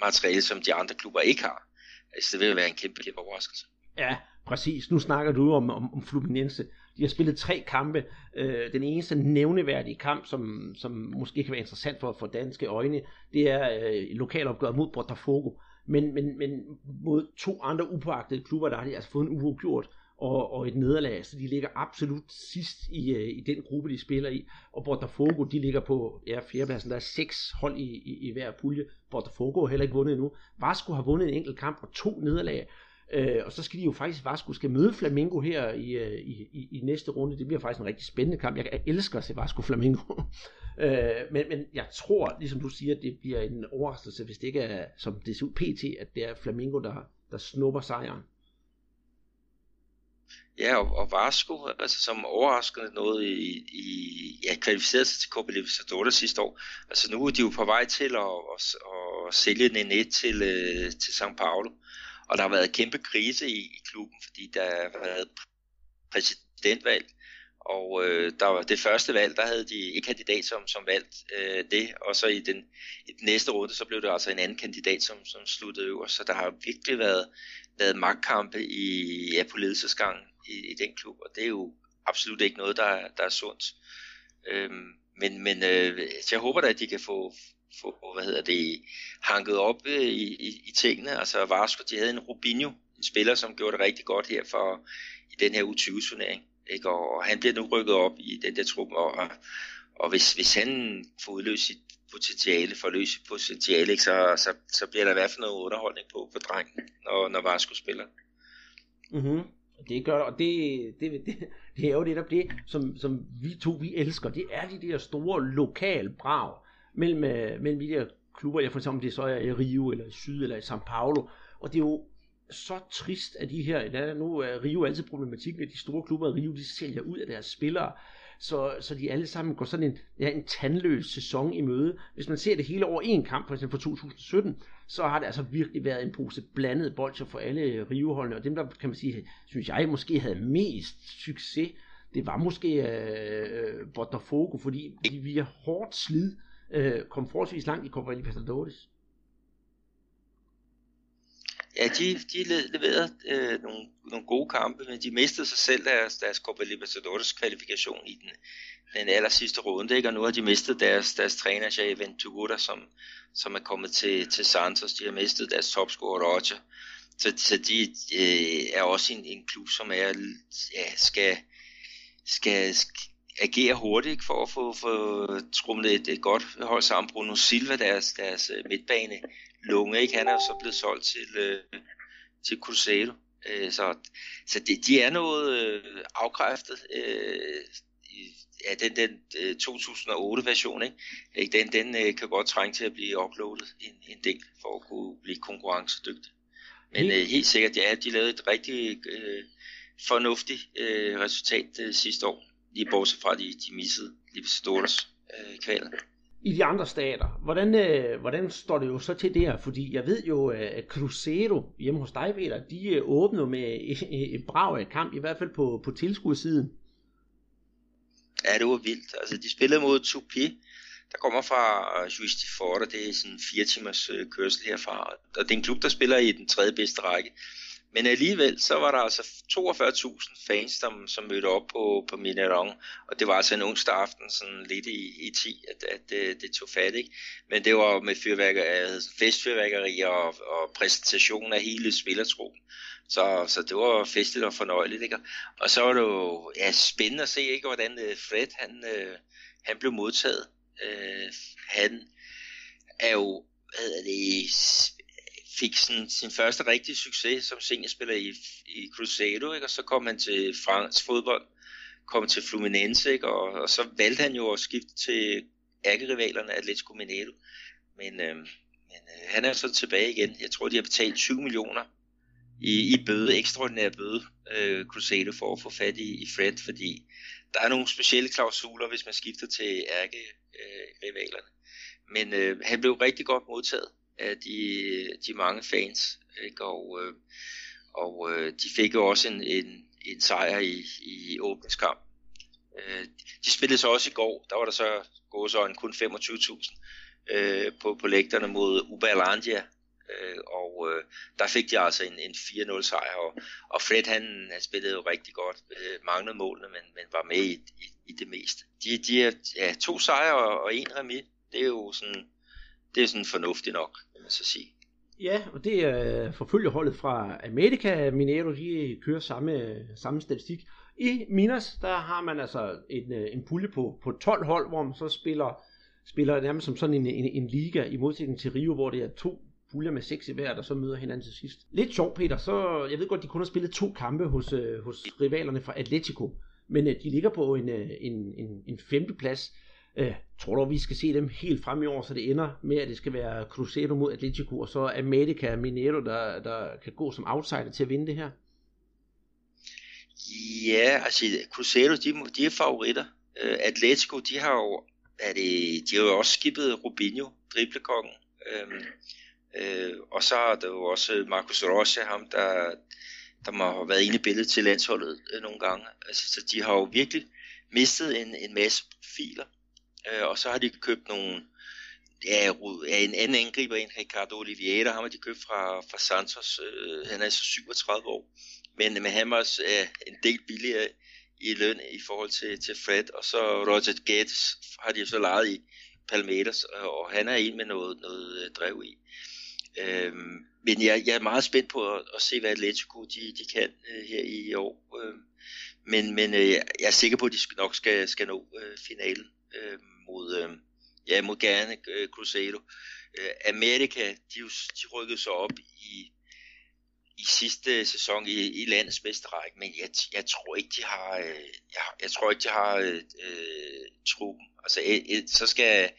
materiale, som de andre klubber ikke har. Altså, det vil være en kæmpe, kæmpe overraskelse. Ja, præcis. Nu snakker du om, om, om Fluminense. De har spillet tre kampe. Øh, den eneste nævneværdige kamp, som, som måske kan være interessant for, for danske øjne, det er øh, lokalopgøret mod Botafogo. Men, men, men mod to andre upåagtede klubber, der har de altså fået en uafgjort og, og et nederlag, så de ligger absolut sidst i, øh, i den gruppe, de spiller i. Og Botafogo, de ligger på ja, fjerdepladsen. Der er seks hold i, i, i hver pulje. Botafogo har heller ikke vundet endnu. Vasco har vundet en enkelt kamp og to nederlag. Øh, og så skal de jo faktisk, Vasco skal møde Flamengo her i, øh, i, i, i næste runde. Det bliver faktisk en rigtig spændende kamp. Jeg elsker at se Vasco Flamengo. *laughs* øh, men, men jeg tror, ligesom du siger, det bliver en overraskelse, hvis det ikke er, som det ser ud pt, at det er Flamengo, der, der snupper sejren. Ja, og, og Vasco, altså som overraskende noget i, i ja, kvalificerede sig til Copa Libertadores sidste år. Altså nu er de jo på vej til at, at, at sælge Nene til, øh, til São Paulo. Og der har været kæmpe krise i, i klubben, fordi der har været præsidentvalg. Og øh, der var det første valg, der havde de et kandidat, som, som valgte øh, det, og så i den, i den næste runde, så blev det altså en anden kandidat, som, som sluttede øverst. Så der har virkelig været, været magtkampe i, ja, på ledelsesgangen i, i den klub, og det er jo absolut ikke noget, der, der er sundt. Øhm, men men øh, jeg håber da, at de kan få, få hvad hedder det, hanket op øh, i, i, i tingene. Altså Vasco, de havde en Rubinho, en spiller, som gjorde det rigtig godt her for i den her U20-turnering. Ikke? Og, og han bliver nu rykket op i den der trup, og, og, og hvis, hvis han får udløst sit potentiale, for at løse sit potentiale, ikke? Så, så, så bliver der i hvert fald noget underholdning på for drengen, når, når Vasco spiller. Mm-hmm. Det gør og det, det, det, det er jo det, der det, som, som vi to vi elsker. Det er de der store lokale brag mellem, øh, mellem de der klubber, jeg for eksempel det så er i Rio, eller i Syd, eller i São Paulo. Og det er jo så trist, at de her, der, nu er Rio altid problematikken, at de store klubber i Rio, de sælger ud af deres spillere så, så de alle sammen går sådan en, ja, en tandløs sæson i møde. Hvis man ser det hele over en kamp, for eksempel for 2017, så har det altså virkelig været en pose blandet bolcher for alle øh, riveholdene, og dem der, kan man sige, synes jeg måske havde mest succes, det var måske øh, øh Botafogo, fordi de via hårdt slid øh, kom forholdsvis langt i Copa Libertadores. Ja, de, de leverede øh, nogle, nogle gode kampe, men de mistede sig selv deres, deres Copa Libertadores kvalifikation i den, den aller sidste runde, ikke? og nu har de mistet deres, deres træner, Jay Ventura, som, som er kommet til, til Santos. De har mistet deres topscorer, Roger. Så, så de øh, er også en, en klub, som er, ja, skal, skal, skal agere hurtigt for at få, få trumlet et, et godt hold sammen. Bruno Silva, deres, deres øh, midtbane, Lunge, ikke? han er jo så blevet solgt til, øh, til Cruzeiro. Øh, så så det, de er noget øh, afkræftet. Øh, ja, den, den øh, 2008-version, ikke? den, den øh, kan godt trænge til at blive uploadet en, en del for at kunne blive konkurrencedygtig. Men øh, helt sikkert, ja, de lavede et rigtig øh, fornuftigt øh, resultat øh, sidste år, lige bortset fra de, de missede Libertadores øh, kvaler i de andre stater. Hvordan, øh, hvordan står det jo så til der? Fordi jeg ved jo, at Cruzeiro hjemme hos dig, Peter, de øh, åbner med et, et brag af kamp, i hvert fald på, på tilskudsiden. Ja, det var vildt. Altså, de spillede mod Tupi, der kommer fra øh, Juiz de Fora, det er sådan en fire timers øh, kørsel herfra. Og det er en klub, der spiller i den tredje bedste række. Men alligevel, så var der altså 42.000 fans, som, som mødte op på, på Mineron, og det var altså en onsdag aften, sådan lidt i, i 10, at, at det, det tog fat, ikke? Men det var med fyrværkeri, altså festfyrværkeri og, og præsentation af hele spillertruppen. Så, så det var festligt og fornøjeligt, ikke? Og så var det jo ja, spændende at se, ikke, hvordan øh, Fred, han, øh, han blev modtaget. Øh, han er jo, hvad er det, fik sin, sin første rigtige succes som seniorspiller i, i Cruzeiro, ikke? og så kom han til fransk fodbold, kom til Fluminense, ikke? Og, og så valgte han jo at skifte til ærkerivalerne Atletico Mineiro. Men, øh, men øh, han er så tilbage igen. Jeg tror, de har betalt 20 millioner i, i bøde, ekstraordinær bøde, øh, Cruzeiro for at få fat i, i Fred, fordi der er nogle specielle klausuler, hvis man skifter til ærkerivalerne. Øh, men øh, han blev rigtig godt modtaget af de, de mange fans. Ikke? Og, øh, og øh, de fik jo også en, en, en sejr i, i åbningskamp. Øh, de spillede så også i går, der var der så gået så en kun 25.000 øh, på, på lægterne mod Ubalandia, øh, og øh, der fik de altså en, en 4-0 sejr, og, og Fred han, han spillede jo rigtig godt, øh, manglede målene, men, men var med i, i, i det meste. De, de er ja, to sejre og, og en remis, det er jo sådan det er sådan fornuftigt nok, kan man så sige. Ja, og det øh, er forfølgerholdet fra America Mineiro, de kører samme, samme statistik. I Minas, der har man altså en, øh, en pulje på, på 12 hold, hvor man så spiller, spiller nærmest som sådan en, en, en liga, i modsætning til Rio, hvor det er to puljer med seks i hver, der så møder hinanden til sidst. Lidt sjovt, Peter, så jeg ved godt, de kun har spillet to kampe hos, øh, hos rivalerne fra Atletico, men de ligger på en, en, en, en femteplads. Øh, tror du, vi skal se dem helt frem i år, så det ender med, at det skal være Cruzeiro mod Atletico, og så America Mineiro, der, der kan gå som outsider til at vinde det her? Ja, altså Cruzeiro, de, de er favoritter. Øh, Atletico, de har jo, er det, de har jo også skibet Rubinho, driblekongen. Øhm, øh, og så er der jo også Marcus Rocha, ham der, der må have været inde i billedet til landsholdet øh, nogle gange. Altså, så de har jo virkelig mistet en, en masse profiler. Øh, og så har de købt nogle, ja, en anden angriber, en Ricardo Oliveira, ham har de købt fra, fra Santos, øh, han er altså 37 år, men, men han var også øh, en del billigere i løn i forhold til, til Fred, og så Roger Gates har de så lejet i Palmeiras, øh, og han er en med noget, noget øh, drev i. Øhm, men jeg, jeg er meget spændt på at, at se, hvad Atletico de, de kan øh, her i år. Øhm, men men øh, jeg er sikker på, at de nok skal, skal nå øh, finalen. Øhm, mod, øh, ja, mod gerne øh, Cruzeiro. Øh, Amerika, de, de rykkede sig op i, i sidste sæson i, i landets bedste række, men jeg, jeg tror ikke, de har, øh, jeg, jeg tror ikke, de har øh, øh truppen. Altså, øh, så skal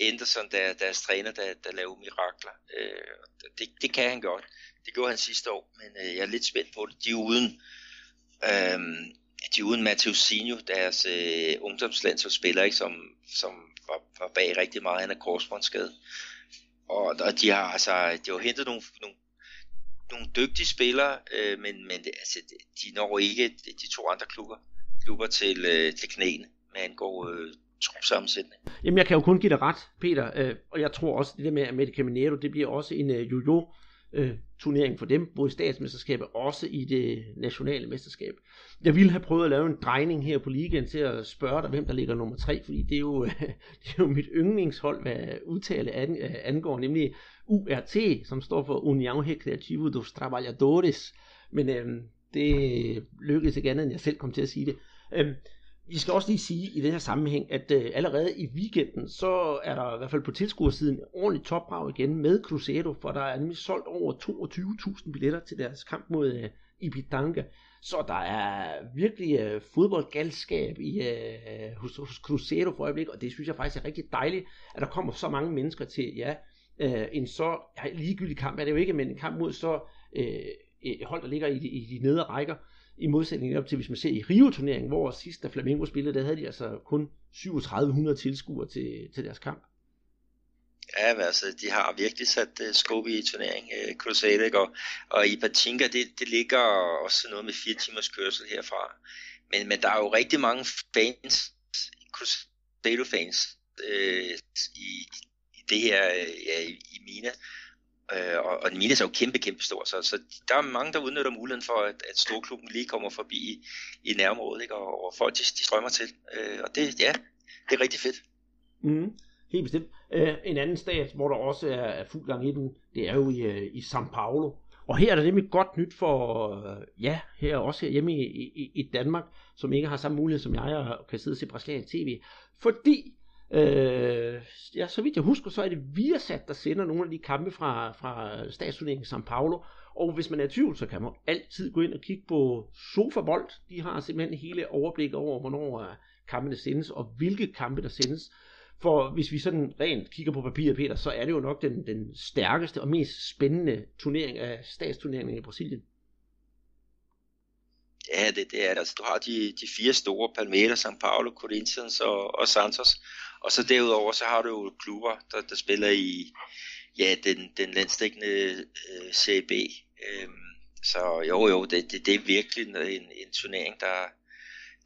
Anderson, der, deres træner, der, der laver mirakler. Øh, det, det kan han godt. Det gjorde han sidste år, men øh, jeg er lidt spændt på det. De er uden, øh, de er uden Mateusinho, deres øh, ungdomslandsholdsspiller, ikke, som, som var, var bag rigtig meget. Han er korsbåndsskadet. Og, og de har altså, de har hentet nogle, nogle nogle dygtige spillere, øh, men, men det, altså, de når ikke de to andre klubber, klubber til, øh, til knæene, med angår øh, trupsammensætning. Jamen jeg kan jo kun give dig ret, Peter, øh, og jeg tror også, det der med med Caminero, det bliver også en øh, jojo øh, turnering for dem, både i statsmesterskabet også i det nationale mesterskab. Jeg ville have prøvet at lave en drejning her på ligaen til at spørge dig, hvem der ligger nummer tre, fordi det er jo, *laughs* det er jo mit yndlingshold, hvad udtale øh, angår, nemlig URT, som står for União Recreativo dos Trabalhadores. Men øh, det lykkedes ikke andet, end jeg selv kom til at sige det. Øh, vi skal også lige sige i den her sammenhæng, at øh, allerede i weekenden, så er der i hvert fald på tilskuersiden ordentligt topbrag igen med Cruzeiro, for der er nemlig solgt over 22.000 billetter til deres kamp mod øh, Ipitanga. Så der er virkelig øh, fodboldgalskab i, øh, hos, hos Cruzeiro for øjeblikket, og det synes jeg faktisk er rigtig dejligt, at der kommer så mange mennesker til, ja, øh, en så ja, ligegyldig kamp er det jo ikke, men en kamp mod så øh, hold, der ligger i de, i de nedre rækker, i modsætning op til, hvis man ser i Rio-turneringen, hvor sidst da Flamengo spillede, der havde de altså kun 3700 tilskuere til, til deres kamp. Ja, men altså, de har virkelig sat uh, skub i turneringen, øh, uh, Crusader, og, og i Patinka, det, det ligger også noget med fire timers kørsel herfra. Men, men der er jo rigtig mange fans, Crusader-fans, uh, øh, i, i det her, uh, ja, i, i Mina, Øh, og, og Minas er jo kæmpe, kæmpe stor, så, så der er mange, der udnytter muligheden for, at, at storklubben lige kommer forbi i, i nærområdet, ikke? Og, og folk de, de strømmer til. Øh, og det, ja, det er rigtig fedt. Mm, helt bestemt. Øh, en anden stat, hvor der også er, er fuld gang i den, det er jo i, øh, i São Paulo. Og her er der nemlig godt nyt for, øh, ja, her også hjemme i, i, i Danmark, som ikke har samme mulighed som jeg, og kan sidde og se brasiliansk tv. Fordi Øh, ja, så vidt jeg husker, så er det Viasat, der sender nogle af de kampe fra, fra statsturneringen São Paulo. Og hvis man er i tvivl, så kan man altid gå ind og kigge på Sofabold. De har simpelthen hele overblik over, hvornår øh, kampene sendes, og hvilke kampe der sendes. For hvis vi sådan rent kigger på papiret, Peter, så er det jo nok den, den stærkeste og mest spændende turnering af statsturneringen i Brasilien. Ja, det, det er det. Altså, du har de, de fire store, Palmeiras, São Paulo, Corinthians og, og Santos. Og så derudover, så har du jo klubber, der, der spiller i ja, den, den landstækkende øh, CB. Øhm, så jo, jo, det, det, det er virkelig en, en turnering, der,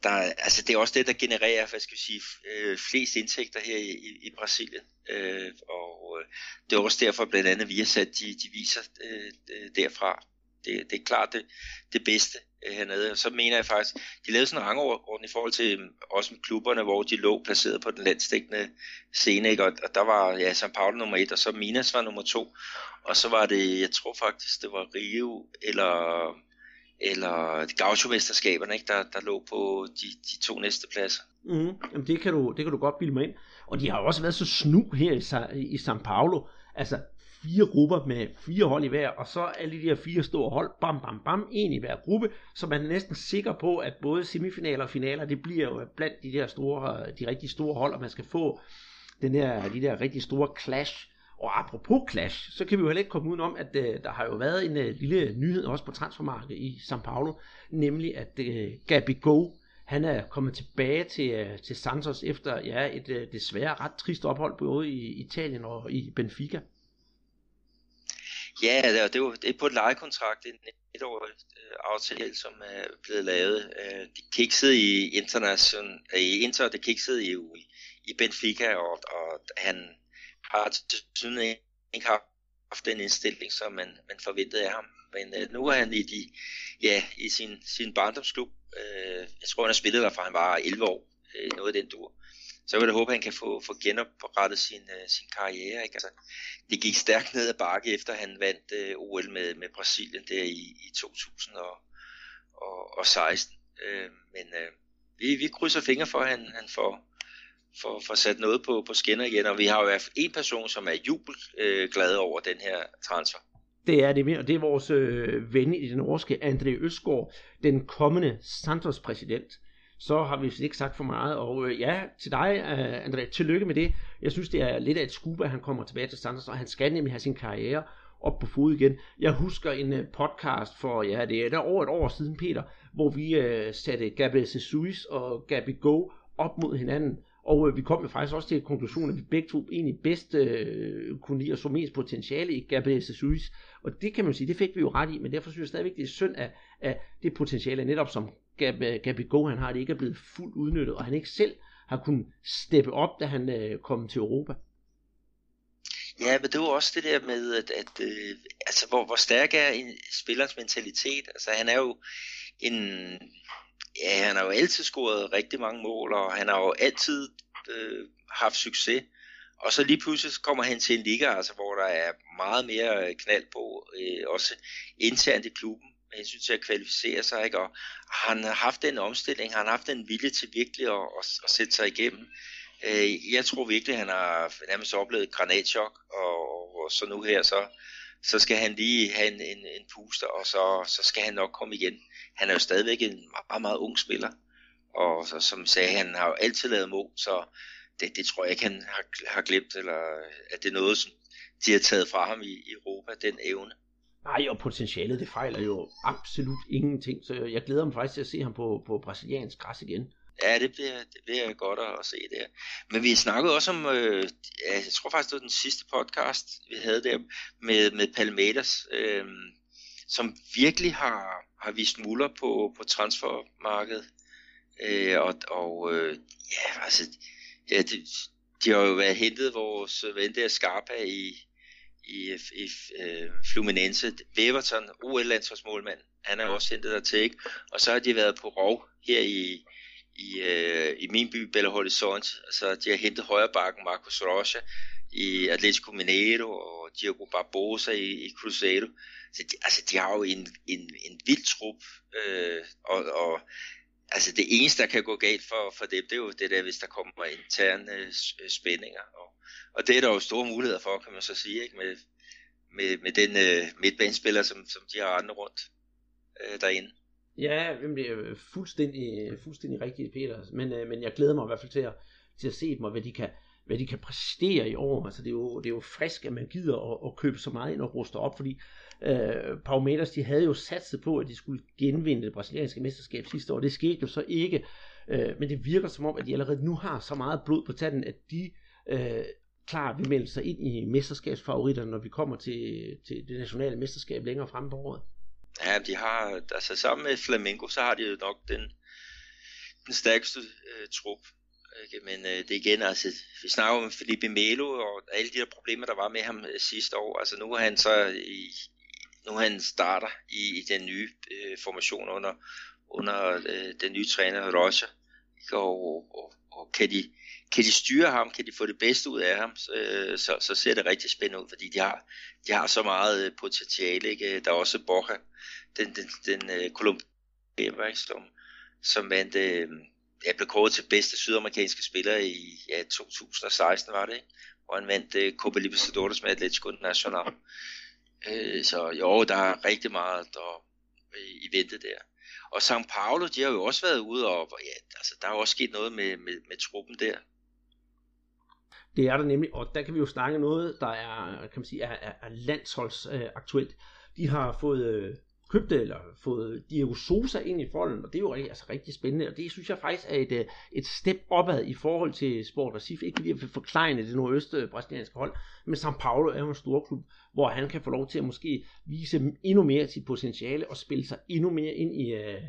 der, altså det er også det, der genererer, hvad skal vi sige, øh, flest indtægter her i, i, Brasilien. Øh, og øh, det er også derfor blandt andet Viasat, de, de viser øh, derfra. Det, det er klart det, det bedste Øh, hernede. Og så mener jeg faktisk, de lavede sådan en rangorden i forhold til øhm, også med klubberne, hvor de lå placeret på den landstækkende scene, ikke? Og, og der var ja, São Paulo nummer et, og så Minas var nummer to, og så var det, jeg tror faktisk, det var Rio, eller eller gaucho-mesterskaberne, ikke, der, der lå på de, de to næste pladser. Mm, jamen det kan, du, det kan du godt bilde mig ind. Og de har også været så snu her i, i São Paulo. Altså, fire grupper med fire hold i hver, og så alle de her fire store hold, bam, bam, bam, en i hver gruppe, så man er næsten sikker på, at både semifinaler og finaler, det bliver jo blandt de der store, øh, de rigtig store hold, og man skal få den der, de der rigtig store clash. Og apropos clash, så kan vi jo heller ikke komme udenom, at øh, der har jo været en øh, lille nyhed også på transfermarkedet i São Paulo, nemlig at uh, Gabi Go, han er kommet tilbage til, til Santos efter ja, et desværre ret trist ophold både i Italien og i Benfica. Ja, det er, det det er på et lejekontrakt, en etårig øh, aftale, som er blevet lavet. Øh, de kiksede i International, øh, i Inter, det kiksede i, i Benfica, og, og han har til synes ikke haft den indstilling, som man, man forventede af ham. Men øh, nu er han i, de, ja, i sin, sin barndomsklub. Øh, jeg tror, han har spillet der fra han var 11 år, øh, noget af den dur så vil jeg håbe, at han kan få, få genoprettet sin, uh, sin karriere. Ikke? Altså, det gik stærkt ned ad bakke, efter han vandt uh, øh, OL med, med Brasilien der i, i 2016. Uh, øh, men uh, vi, vi krydser fingre for, at han, han får, får, får sat noget på, på skinner igen, og vi har jo haft en person, som er jubelglad uh, over den her transfer. Det er det og det er vores øh, ven i den norske, André Østgaard, den kommende Santos-præsident. Så har vi ikke sagt for meget, og øh, ja, til dig, øh, André, tillykke med det. Jeg synes, det er lidt af et skub, at han kommer tilbage til Sanders, og han skal nemlig have sin karriere op på fod igen. Jeg husker en øh, podcast for, ja, det er der over et år siden, Peter, hvor vi øh, satte Gabi Jesus og Gabi Go op mod hinanden, og øh, vi kom jo faktisk også til konklusionen, at vi begge to egentlig bedst øh, kunne lide og så mest potentiale i Gabriel Jesus, og det kan man sige, det fik vi jo ret i, men derfor synes jeg stadigvæk, det er synd, at, at det potentiale, netop som Gabi, øh, Gabi Go, han har, det ikke er blevet fuldt udnyttet, og han ikke selv har kunnet steppe op, da han øh, kom til Europa. Ja, men det var også det der med, at, at øh, altså, hvor, hvor stærk er en spillers mentalitet. Altså, han er jo en... Ja, han har jo altid scoret rigtig mange mål, og han har jo altid øh, haft succes. Og så lige pludselig kommer han til en liga, altså, hvor der er meget mere øh, knald på, øh, også internt i klubben, med hensyn til at kvalificere sig. Ikke? Og han har haft den omstilling, han har haft den vilje til virkelig at, at, at sætte sig igennem. Øh, jeg tror virkelig, han har nærmest oplevet granatchok, og, og så nu her, så, så skal han lige have en, en, en puster, og så, så skal han nok komme igen. Han er jo stadigvæk en meget, meget ung spiller, og så, som sagde, han har jo altid lavet mål, så det, det tror jeg ikke, han har, har glemt, eller at det er noget, som de har taget fra ham i, i Europa, den evne. Nej, og potentialet, det fejler jo absolut ingenting, så jeg glæder mig faktisk til at se ham på, på brasiliansk græs igen. Ja, det bliver, det bliver godt at, se der. Men vi snakkede også om, øh, jeg tror faktisk, det var den sidste podcast, vi havde der, med, med Palmeiras, øh, som virkelig har, har vist muller på, på transfermarkedet. Øh, og og øh, ja, altså, ja, de, de har jo været hentet vores ven der Scarpa i, i, i øh, Fluminense. Weverton, OL-landsholdsmålmand, han er også hentet der til, ikke? Og så har de været på rov her i, i, øh, i min by, Belo Horizonte. Altså, de har hentet højrebakken Marcos Rocha i Atletico Mineiro og Diego Barbosa i, i Cruzeiro. Så de, altså, de har jo en, en, en vild trup, øh, og, og altså, det eneste, der kan gå galt for, for dem, det er jo det der, hvis der kommer interne øh, spændinger. Og, og det er der jo store muligheder for, kan man så sige, ikke? Med, med, med den øh, midtbanespiller, som, som de har andre rundt øh, derinde. Ja, det er fuldstændig, fuldstændig rigtigt, Peter. Men, øh, men jeg glæder mig i hvert fald til at, til at se dem, og hvad de kan, hvad de kan præstere i år. Altså, det, er jo, det er jo frisk, at man gider at, at købe så meget ind og ruste op, fordi øh, Paumeters, de havde jo satset på, at de skulle genvinde det brasilianske mesterskab sidste år. Det skete jo så ikke, øh, men det virker som om, at de allerede nu har så meget blod på tanden, at de øh, øh, klar vil melde sig ind i mesterskabsfavoritterne, når vi kommer til, til det nationale mesterskab længere frem på året. Ja, de har, altså sammen med Flamengo, så har de jo nok den, den stærkeste øh, trup. Ikke? Men øh, det igen, altså, vi snakker om Felipe Melo og alle de der problemer, der var med ham øh, sidste år. Altså nu er han så i, nu er han starter i, i den nye øh, formation under, under øh, den nye træner Roger. Og, og, og kan, de, kan de styre ham, kan de få det bedste ud af ham, øh, så, så ser det rigtig spændende ud, fordi de har, de har så meget øh, potentiale. Ikke? Øh, der er også Borja, den, den, den øh, uh, Columbia, som, som vandt, øh, jeg blev kåret til bedste sydamerikanske spiller i ja, 2016, var det, ikke? hvor han vandt øh, Copa Libertadores med Atletico Nacional. Uh, så jo, der er rigtig meget der, i vente der. Og São Paulo, de har jo også været ude, og ja, altså, der er også sket noget med, med, med truppen der. Det er der nemlig, og der kan vi jo snakke noget, der er, kan man sige, er, er, er landsholdsaktuelt. De har fået øh, købt eller fået Diego Sosa ind i folden, og det er jo altså rigtig spændende, og det synes jeg faktisk er et, øh, et step opad i forhold til Sport Recife, ikke fordi jeg vil forklare det nordøste brasilianske hold, men São Paulo er jo en stor klub, hvor han kan få lov til at måske vise endnu mere sit potentiale og spille sig endnu mere ind i, øh,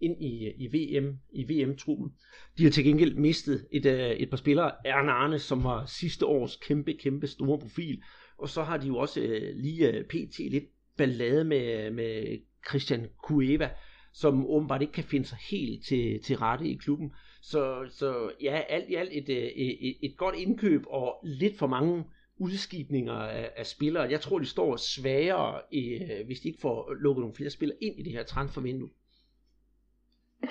ind i, i VM i VM-truppen. De har til gengæld mistet et, øh, et par spillere, Arne som var sidste års kæmpe, kæmpe store profil, og så har de jo også øh, lige øh, pt. lidt ballade med, med Christian Cueva, som åbenbart ikke kan finde sig helt til, til rette i klubben. Så, så ja, alt i alt et, et, et godt indkøb og lidt for mange udskibninger af, af spillere. Jeg tror, de står svagere, i, hvis de ikke får lukket nogle flere spillere ind i det her transfervindue.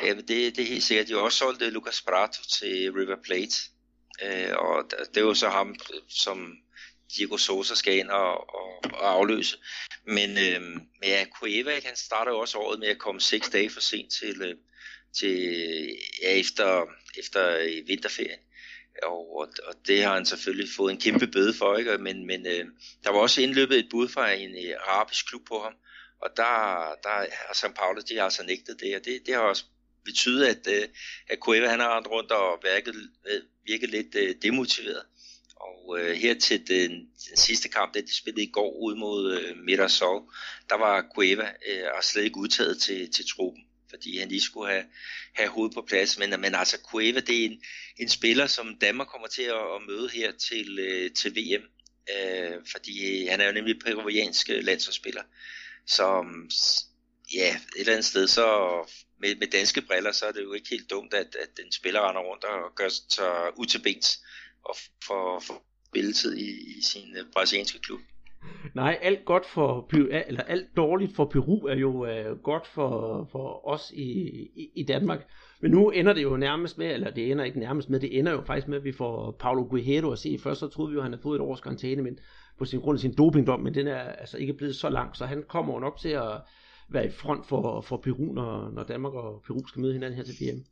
Ja, det, det er helt sikkert. De har også solgt øh, Lucas Prato til River Plate. Øh, og det er jo så ham, øh, som Diego Sosa skal ind og, og, og afløse. Men, øh, men ja, Cueva, han starter jo også året med at komme seks dage for sent til, øh, til ja, efter, efter øh, vinterferien. Og, og, og det har han selvfølgelig fået en kæmpe bøde for, ikke? men, men øh, der var også indløbet et bud fra en øh, arabisk klub på ham, og der, der har St. Paulo, de har altså nægtet det, og det, det har også betyde, at, øh, at Cueva han har rendt rundt og virket, øh, virket lidt øh, demotiveret. Og øh, her til den, den sidste kamp, det de spillede i går ud mod øh, Mirasol, der var Cueva øh, slet ikke udtaget til, til truppen fordi han lige skulle have, have hovedet på plads. Men, men altså Cueva, det er en, en spiller, som Danmark kommer til at, at møde her til, øh, til VM, øh, fordi han er jo nemlig peruviansk øh, landsholdsspiller. Så mm, ja, et eller andet sted, så med, med danske briller, så er det jo ikke helt dumt, at, at den spiller render rundt og gør sig ud til bens og får, får spilletid i, i sin uh, brasilianske klub. Nej, alt godt for eller alt dårligt for Peru er jo uh, godt for, for os i, i, i Danmark. Men nu ender det jo nærmest med, eller det ender ikke nærmest med, det ender jo faktisk med, at vi får Paulo Guerrero at se. Først så troede vi jo, at han havde fået et års karantæne, men på sin grund af sin dopingdom, men den er altså ikke blevet så lang, så han kommer jo nok til at være i front for, for Peru, når, når Danmark og Peru skal møde hinanden her til VM.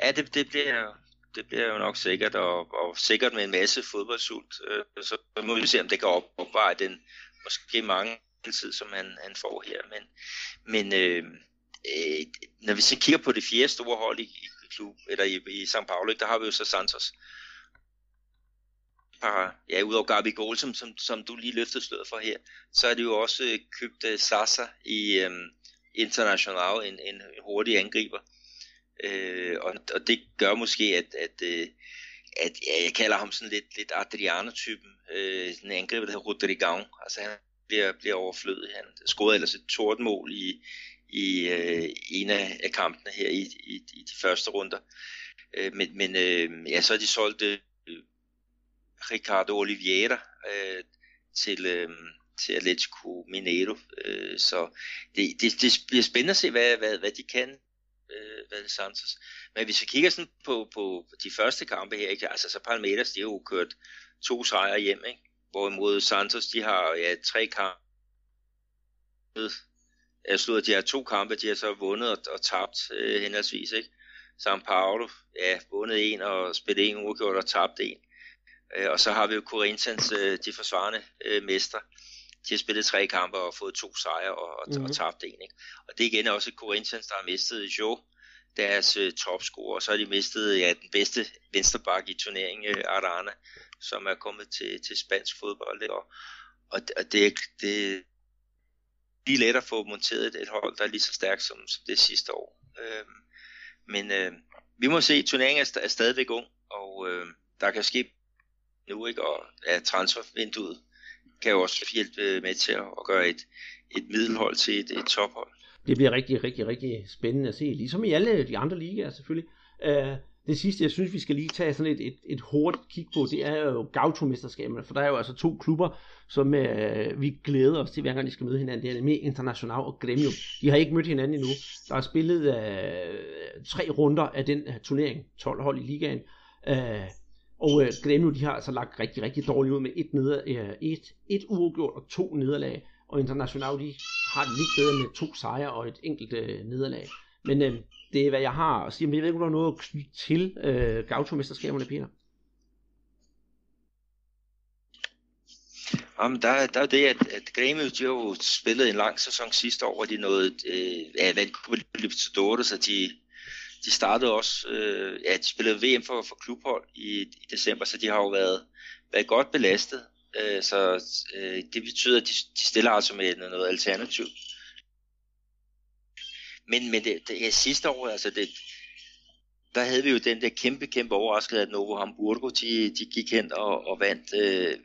Ja, det, det bliver det bliver jo nok sikkert, og, og sikkert med en masse fodboldsult. Øh, så må vi se, om det kan op, opveje den måske mange tid, som han, han får her. Men, men øh, øh, når vi så kigger på det fjerde store hold i, i klub, eller i, i São Paulo, der har vi jo så Santos. Par, ja, udover Gabi Goal, som, som, som du lige løftede sløret for her, så er det jo også øh, købt uh, Sasa i um, International, en, en hurtig angriber. Øh, og, og det gør måske, at, at, øh, at ja, jeg kalder ham sådan lidt, lidt Adriano-typen. Øh, en angriber, der hedder Rodrigão. Altså han bliver, bliver overflødig. Han scorede ellers et tordmål i, i øh, en af, af kampene her i, i, i de første runder. Øh, men men øh, ja, så har de solgt øh, Ricardo Oliveira øh, til, øh, til Atletico Mineiro. Øh, så det, det, det bliver spændende at se, hvad, hvad, hvad de kan øh, hvad Santos. Men hvis vi kigger sådan på, på de første kampe her, ikke? altså så Palmeiras, de har jo kørt to sejre hjem, ikke? hvorimod Santos, de har ja, tre kampe. Jeg slutter, de har to kampe, de har så vundet og, og tabt øh, henholdsvis, ikke? São Paulo, ja, vundet en og spillet en uafgjort og tabt en. Øh, og så har vi jo Corinthians, øh, de forsvarende øh, mestre. De har spillet tre kampe og fået to sejre og, og, mm-hmm. og tabt en. Ikke? Og det er igen også Corinthians, der har mistet Jo, deres øh, topscorer, og så har de mistet ja, den bedste vensterbak i turneringen, øh, Arana, som er kommet til, til spansk fodbold. Ikke? Og, og, og det, det, lige let at få monteret et, et hold, der er lige så stærkt som, som det sidste år. Øh, men øh, vi må se, turneringen er, er stadigvæk ung, og øh, der kan ske nu, ikke? og ja, transfervinduet kan jo også hjælpe øh, med til at gøre et, et middelhold til et, et tophold. Det bliver rigtig, rigtig, rigtig spændende at se, ligesom i alle de andre ligaer selvfølgelig. Uh, det sidste, jeg synes, vi skal lige tage sådan et, et, et hurtigt kig på, det er jo Gaucho-mesterskaberne, for der er jo altså to klubber, som uh, vi glæder os til, hver gang de skal møde hinanden. Det er nemlig International og Gremio. De har ikke mødt hinanden endnu. Der er spillet uh, tre runder af den uh, turnering, 12 hold i ligaen. Uh, og øh, Grêmio, de har altså lagt rigtig, rigtig dårligt ud med et, neder, øh, et, et uafgjort og to nederlag. Og International, de har det lidt bedre med to sejre og et enkelt øh, nederlag. Men øh, det er, hvad jeg har at sige. Men jeg ved ikke, om der er noget at knytte til øh, Gautomesterskaberne, Peter. Jamen, der, der er det, at, at Grêmio, de har jo spillet en lang sæson sidste år, hvor de nåede, øh, ja, vandt Copa Libertadores, så de, de startede også, øh, ja, de spillede VM for, for klubhold i, i december, så de har jo været, været godt belastet. Øh, så øh, det betyder, at de, de stiller altså med noget alternativ. Men, men det, det ja, sidste år, altså det, der havde vi jo den der kæmpe, kæmpe overraskelse, at Novo Hamburgo, de, de gik hen og, og vandt øh,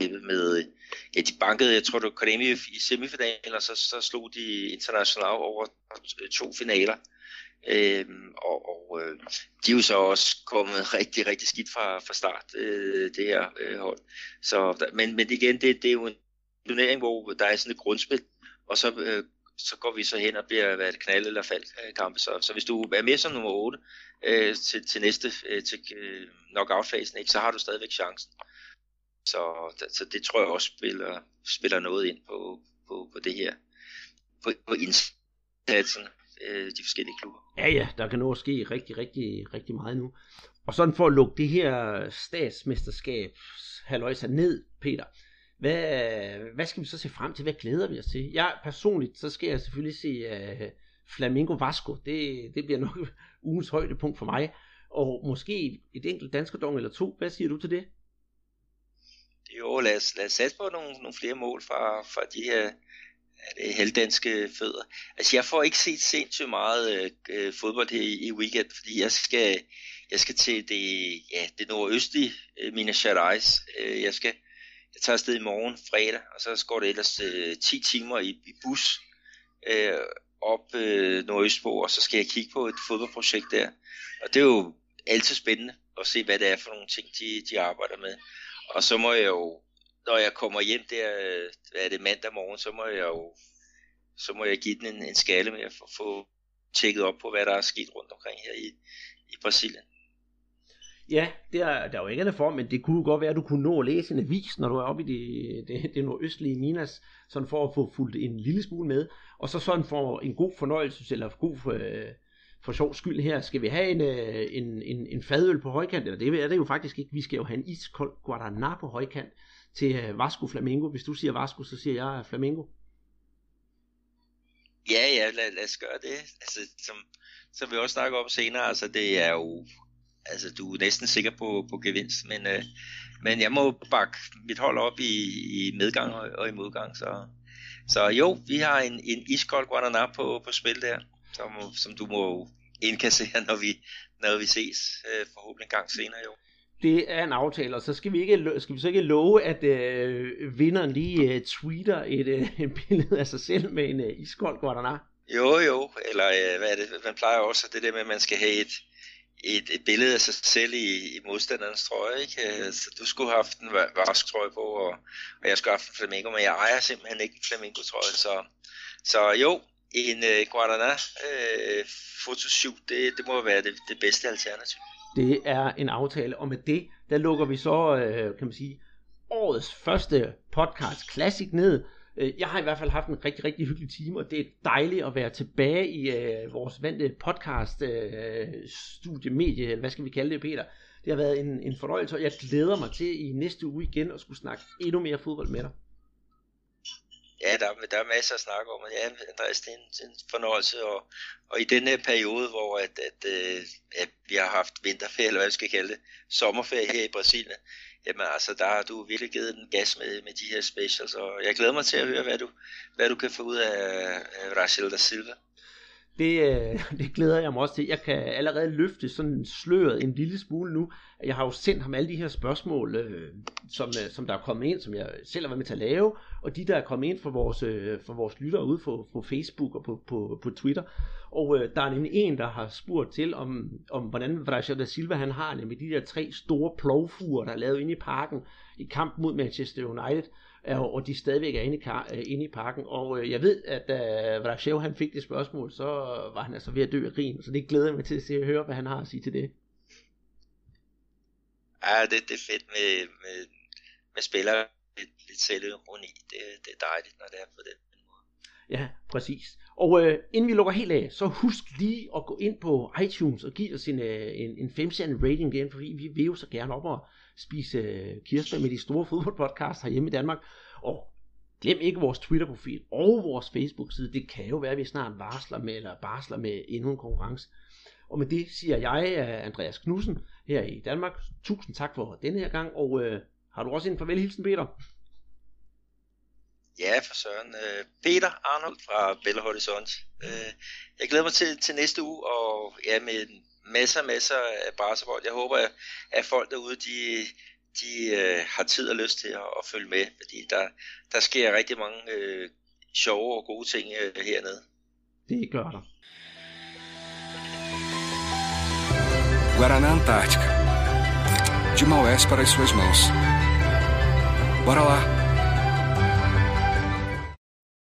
med, ja, de bankede, jeg tror det var Akademi i semifinalen, og så, så slog de international over to finaler. Øh, og og øh, de er jo så også kommet *laughs* rigtig, rigtig skidt fra, fra start, øh, det her øh, hold. Så, der, men, men igen, det, det er jo en turnering, hvor der er sådan et grundspil, og så, øh, så går vi så hen og bliver hvad det, knald eller fald øh, kampe. Så, så hvis du er med som nummer 8 øh, til, til næste, øh, til øh, knockout-fasen, ikke, så har du stadigvæk chancen. Så, så det tror jeg også spiller, spiller noget ind på, på, på det her, på, på indsatsen, øh, de forskellige klubber. Ja, ja, der kan nå at ske rigtig, rigtig, rigtig meget nu. Og sådan for at lukke det her statsmesterskab halvøjsa ned, Peter, hvad, hvad skal vi så se frem til? Hvad glæder vi os til? Jeg personligt, så skal jeg selvfølgelig se uh, Flamingo Vasco. Det, det bliver nok *laughs* ugens højdepunkt for mig. Og måske et enkelt danskerdong eller to. Hvad siger du til det? Jo, lad os, lad os satse på nogle, nogle flere mål fra, fra de her det halvdanske fødder. Altså, jeg får ikke set sindssygt meget øh, øh, fodbold her i, i weekend, fordi jeg skal, jeg skal til det, ja, det nordøstlige øh, Minas Gerais. Øh, jeg skal, jeg tager afsted i morgen, fredag, og så går det ellers øh, 10 timer i, i bus øh, op øh, nordøstpå, og så skal jeg kigge på et fodboldprojekt der. Og det er jo altid spændende at se, hvad det er for nogle ting, de, de arbejder med. Og så må jeg jo, når jeg kommer hjem der, hvad er det mandag morgen, så må jeg jo, så må jeg give den en, en skalle med at få, få tjekket op på, hvad der er sket rundt omkring her i, i Brasilien. Ja, det er, der er jo ikke andet for, men det kunne godt være, at du kunne nå at læse en avis, når du er oppe i det, det, det nordøstlige Minas, sådan for at få fulgt en lille smule med, og så sådan for en god fornøjelse, eller god for, for sjov skyld her, skal vi have en, øh, en, en, en fadøl på højkant, eller det er det jo faktisk ikke, vi skal jo have en iskold Guaraná på højkant til øh, Vasco Flamingo. Hvis du siger Vasco, så siger jeg øh, Flamingo. Ja, ja, lad, lad os gøre det. Altså, som, som vi også snakker om senere, altså det er jo altså du er næsten sikker på, på gevinst, men, øh, men jeg må bakke mit hold op i, i medgang og, og i modgang, så, så jo, vi har en, en iskold Guaraná på, på spil der, som, som du må indkassere, *laughs* når vi, når vi ses øh, forhåbentlig en gang senere jo. Det er en aftale, og så skal vi, ikke, skal vi så ikke love, at øh, vinderen lige øh, tweeter et, øh, et billede af sig selv med en øh, iskold Guaraná? Jo, jo, eller øh, hvad er det, man plejer også, det der med, at man skal have et, et, et billede af sig selv i, i modstanderens trøje. Ikke? Øh, så du skulle have haft en varsk trøje på, og, og jeg skulle have haft en flamingo, men jeg ejer simpelthen ikke en flamingo trøje. Så, så jo, en øh, Guadana øh, fotoshoot, det, det må være det, det bedste alternativ. Det er en aftale, og med det, der lukker vi så, øh, kan man sige, årets første podcast Classic ned. Øh, jeg har i hvert fald haft en rigtig, rigtig hyggelig time, og det er dejligt at være tilbage i øh, vores vante podcast øh, studiemedie, eller hvad skal vi kalde det, Peter. Det har været en, en fornøjelse, og jeg glæder mig til i næste uge igen at skulle snakke endnu mere fodbold med dig. Ja, der, der er masser at snakke om, ja, Andreas, det er en, en fornøjelse, og, og i den her periode, hvor at, at, at, at vi har haft vinterferie, eller hvad vi skal kalde det, sommerferie her i Brasilien, jamen altså, der har du virkelig givet den gas med, med de her specials, og jeg glæder mig til at høre, hvad du, hvad du kan få ud af, af Rachel da Silva. Det, øh, *laughs* det glæder jeg mig også til. Jeg kan allerede løfte sådan sløret en lille smule nu. Jeg har jo sendt ham alle de her spørgsmål, øh, som, øh, som der er kommet ind, som jeg selv har været med til at lave, og de der er kommet ind fra vores, øh, fra vores lyttere ude på, på Facebook og på, på, på Twitter. Og øh, der er nemlig en, der har spurgt til, om, om hvordan Vraja da Silva han har nemlig de der tre store plovfuger, der er lavet inde i parken i kamp mod Manchester United og de stadigvæk er inde i, kar, øh, inde i parken. Og øh, jeg ved, at da Vrashev han fik det spørgsmål, så var han altså ved at dø af grin, så det glæder jeg mig til at se og høre, hvad han har at sige til det. Ja, det, det er fedt med, med, med spillere lidt, lidt selvironi. Det, det er dejligt, når det er på den måde. Ja, præcis. Og øh, inden vi lukker helt af, så husk lige at gå ind på iTunes og give os en, øh, en, en 5 rating igen, fordi vi vil jo så gerne op og spise øh, kirsebær med de store *laughs* fodboldpodcasts herhjemme i Danmark. Og glem ikke vores Twitter-profil og vores Facebook-side. Det kan jo være, at vi snart varsler med, eller barsler med endnu en konkurrence. Og med det siger jeg, øh, Andreas Knudsen, her i Danmark. Tusind tak for denne her gang, og øh, har du også en farvelhilsen, Peter? Ja, for søren. Øh, Peter Arnold fra Bella Horizont. Øh, jeg glæder mig til, til næste uge, og ja, med masser masser af basketball. Jeg håber, at folk derude, de, de øh, har tid og lyst til at, at følge med, fordi der, der sker rigtig mange øh, sjove og gode ting øh, hernede. Det gør der. Guaraná Antártica. De Maués para as suas mãos. Bora lá!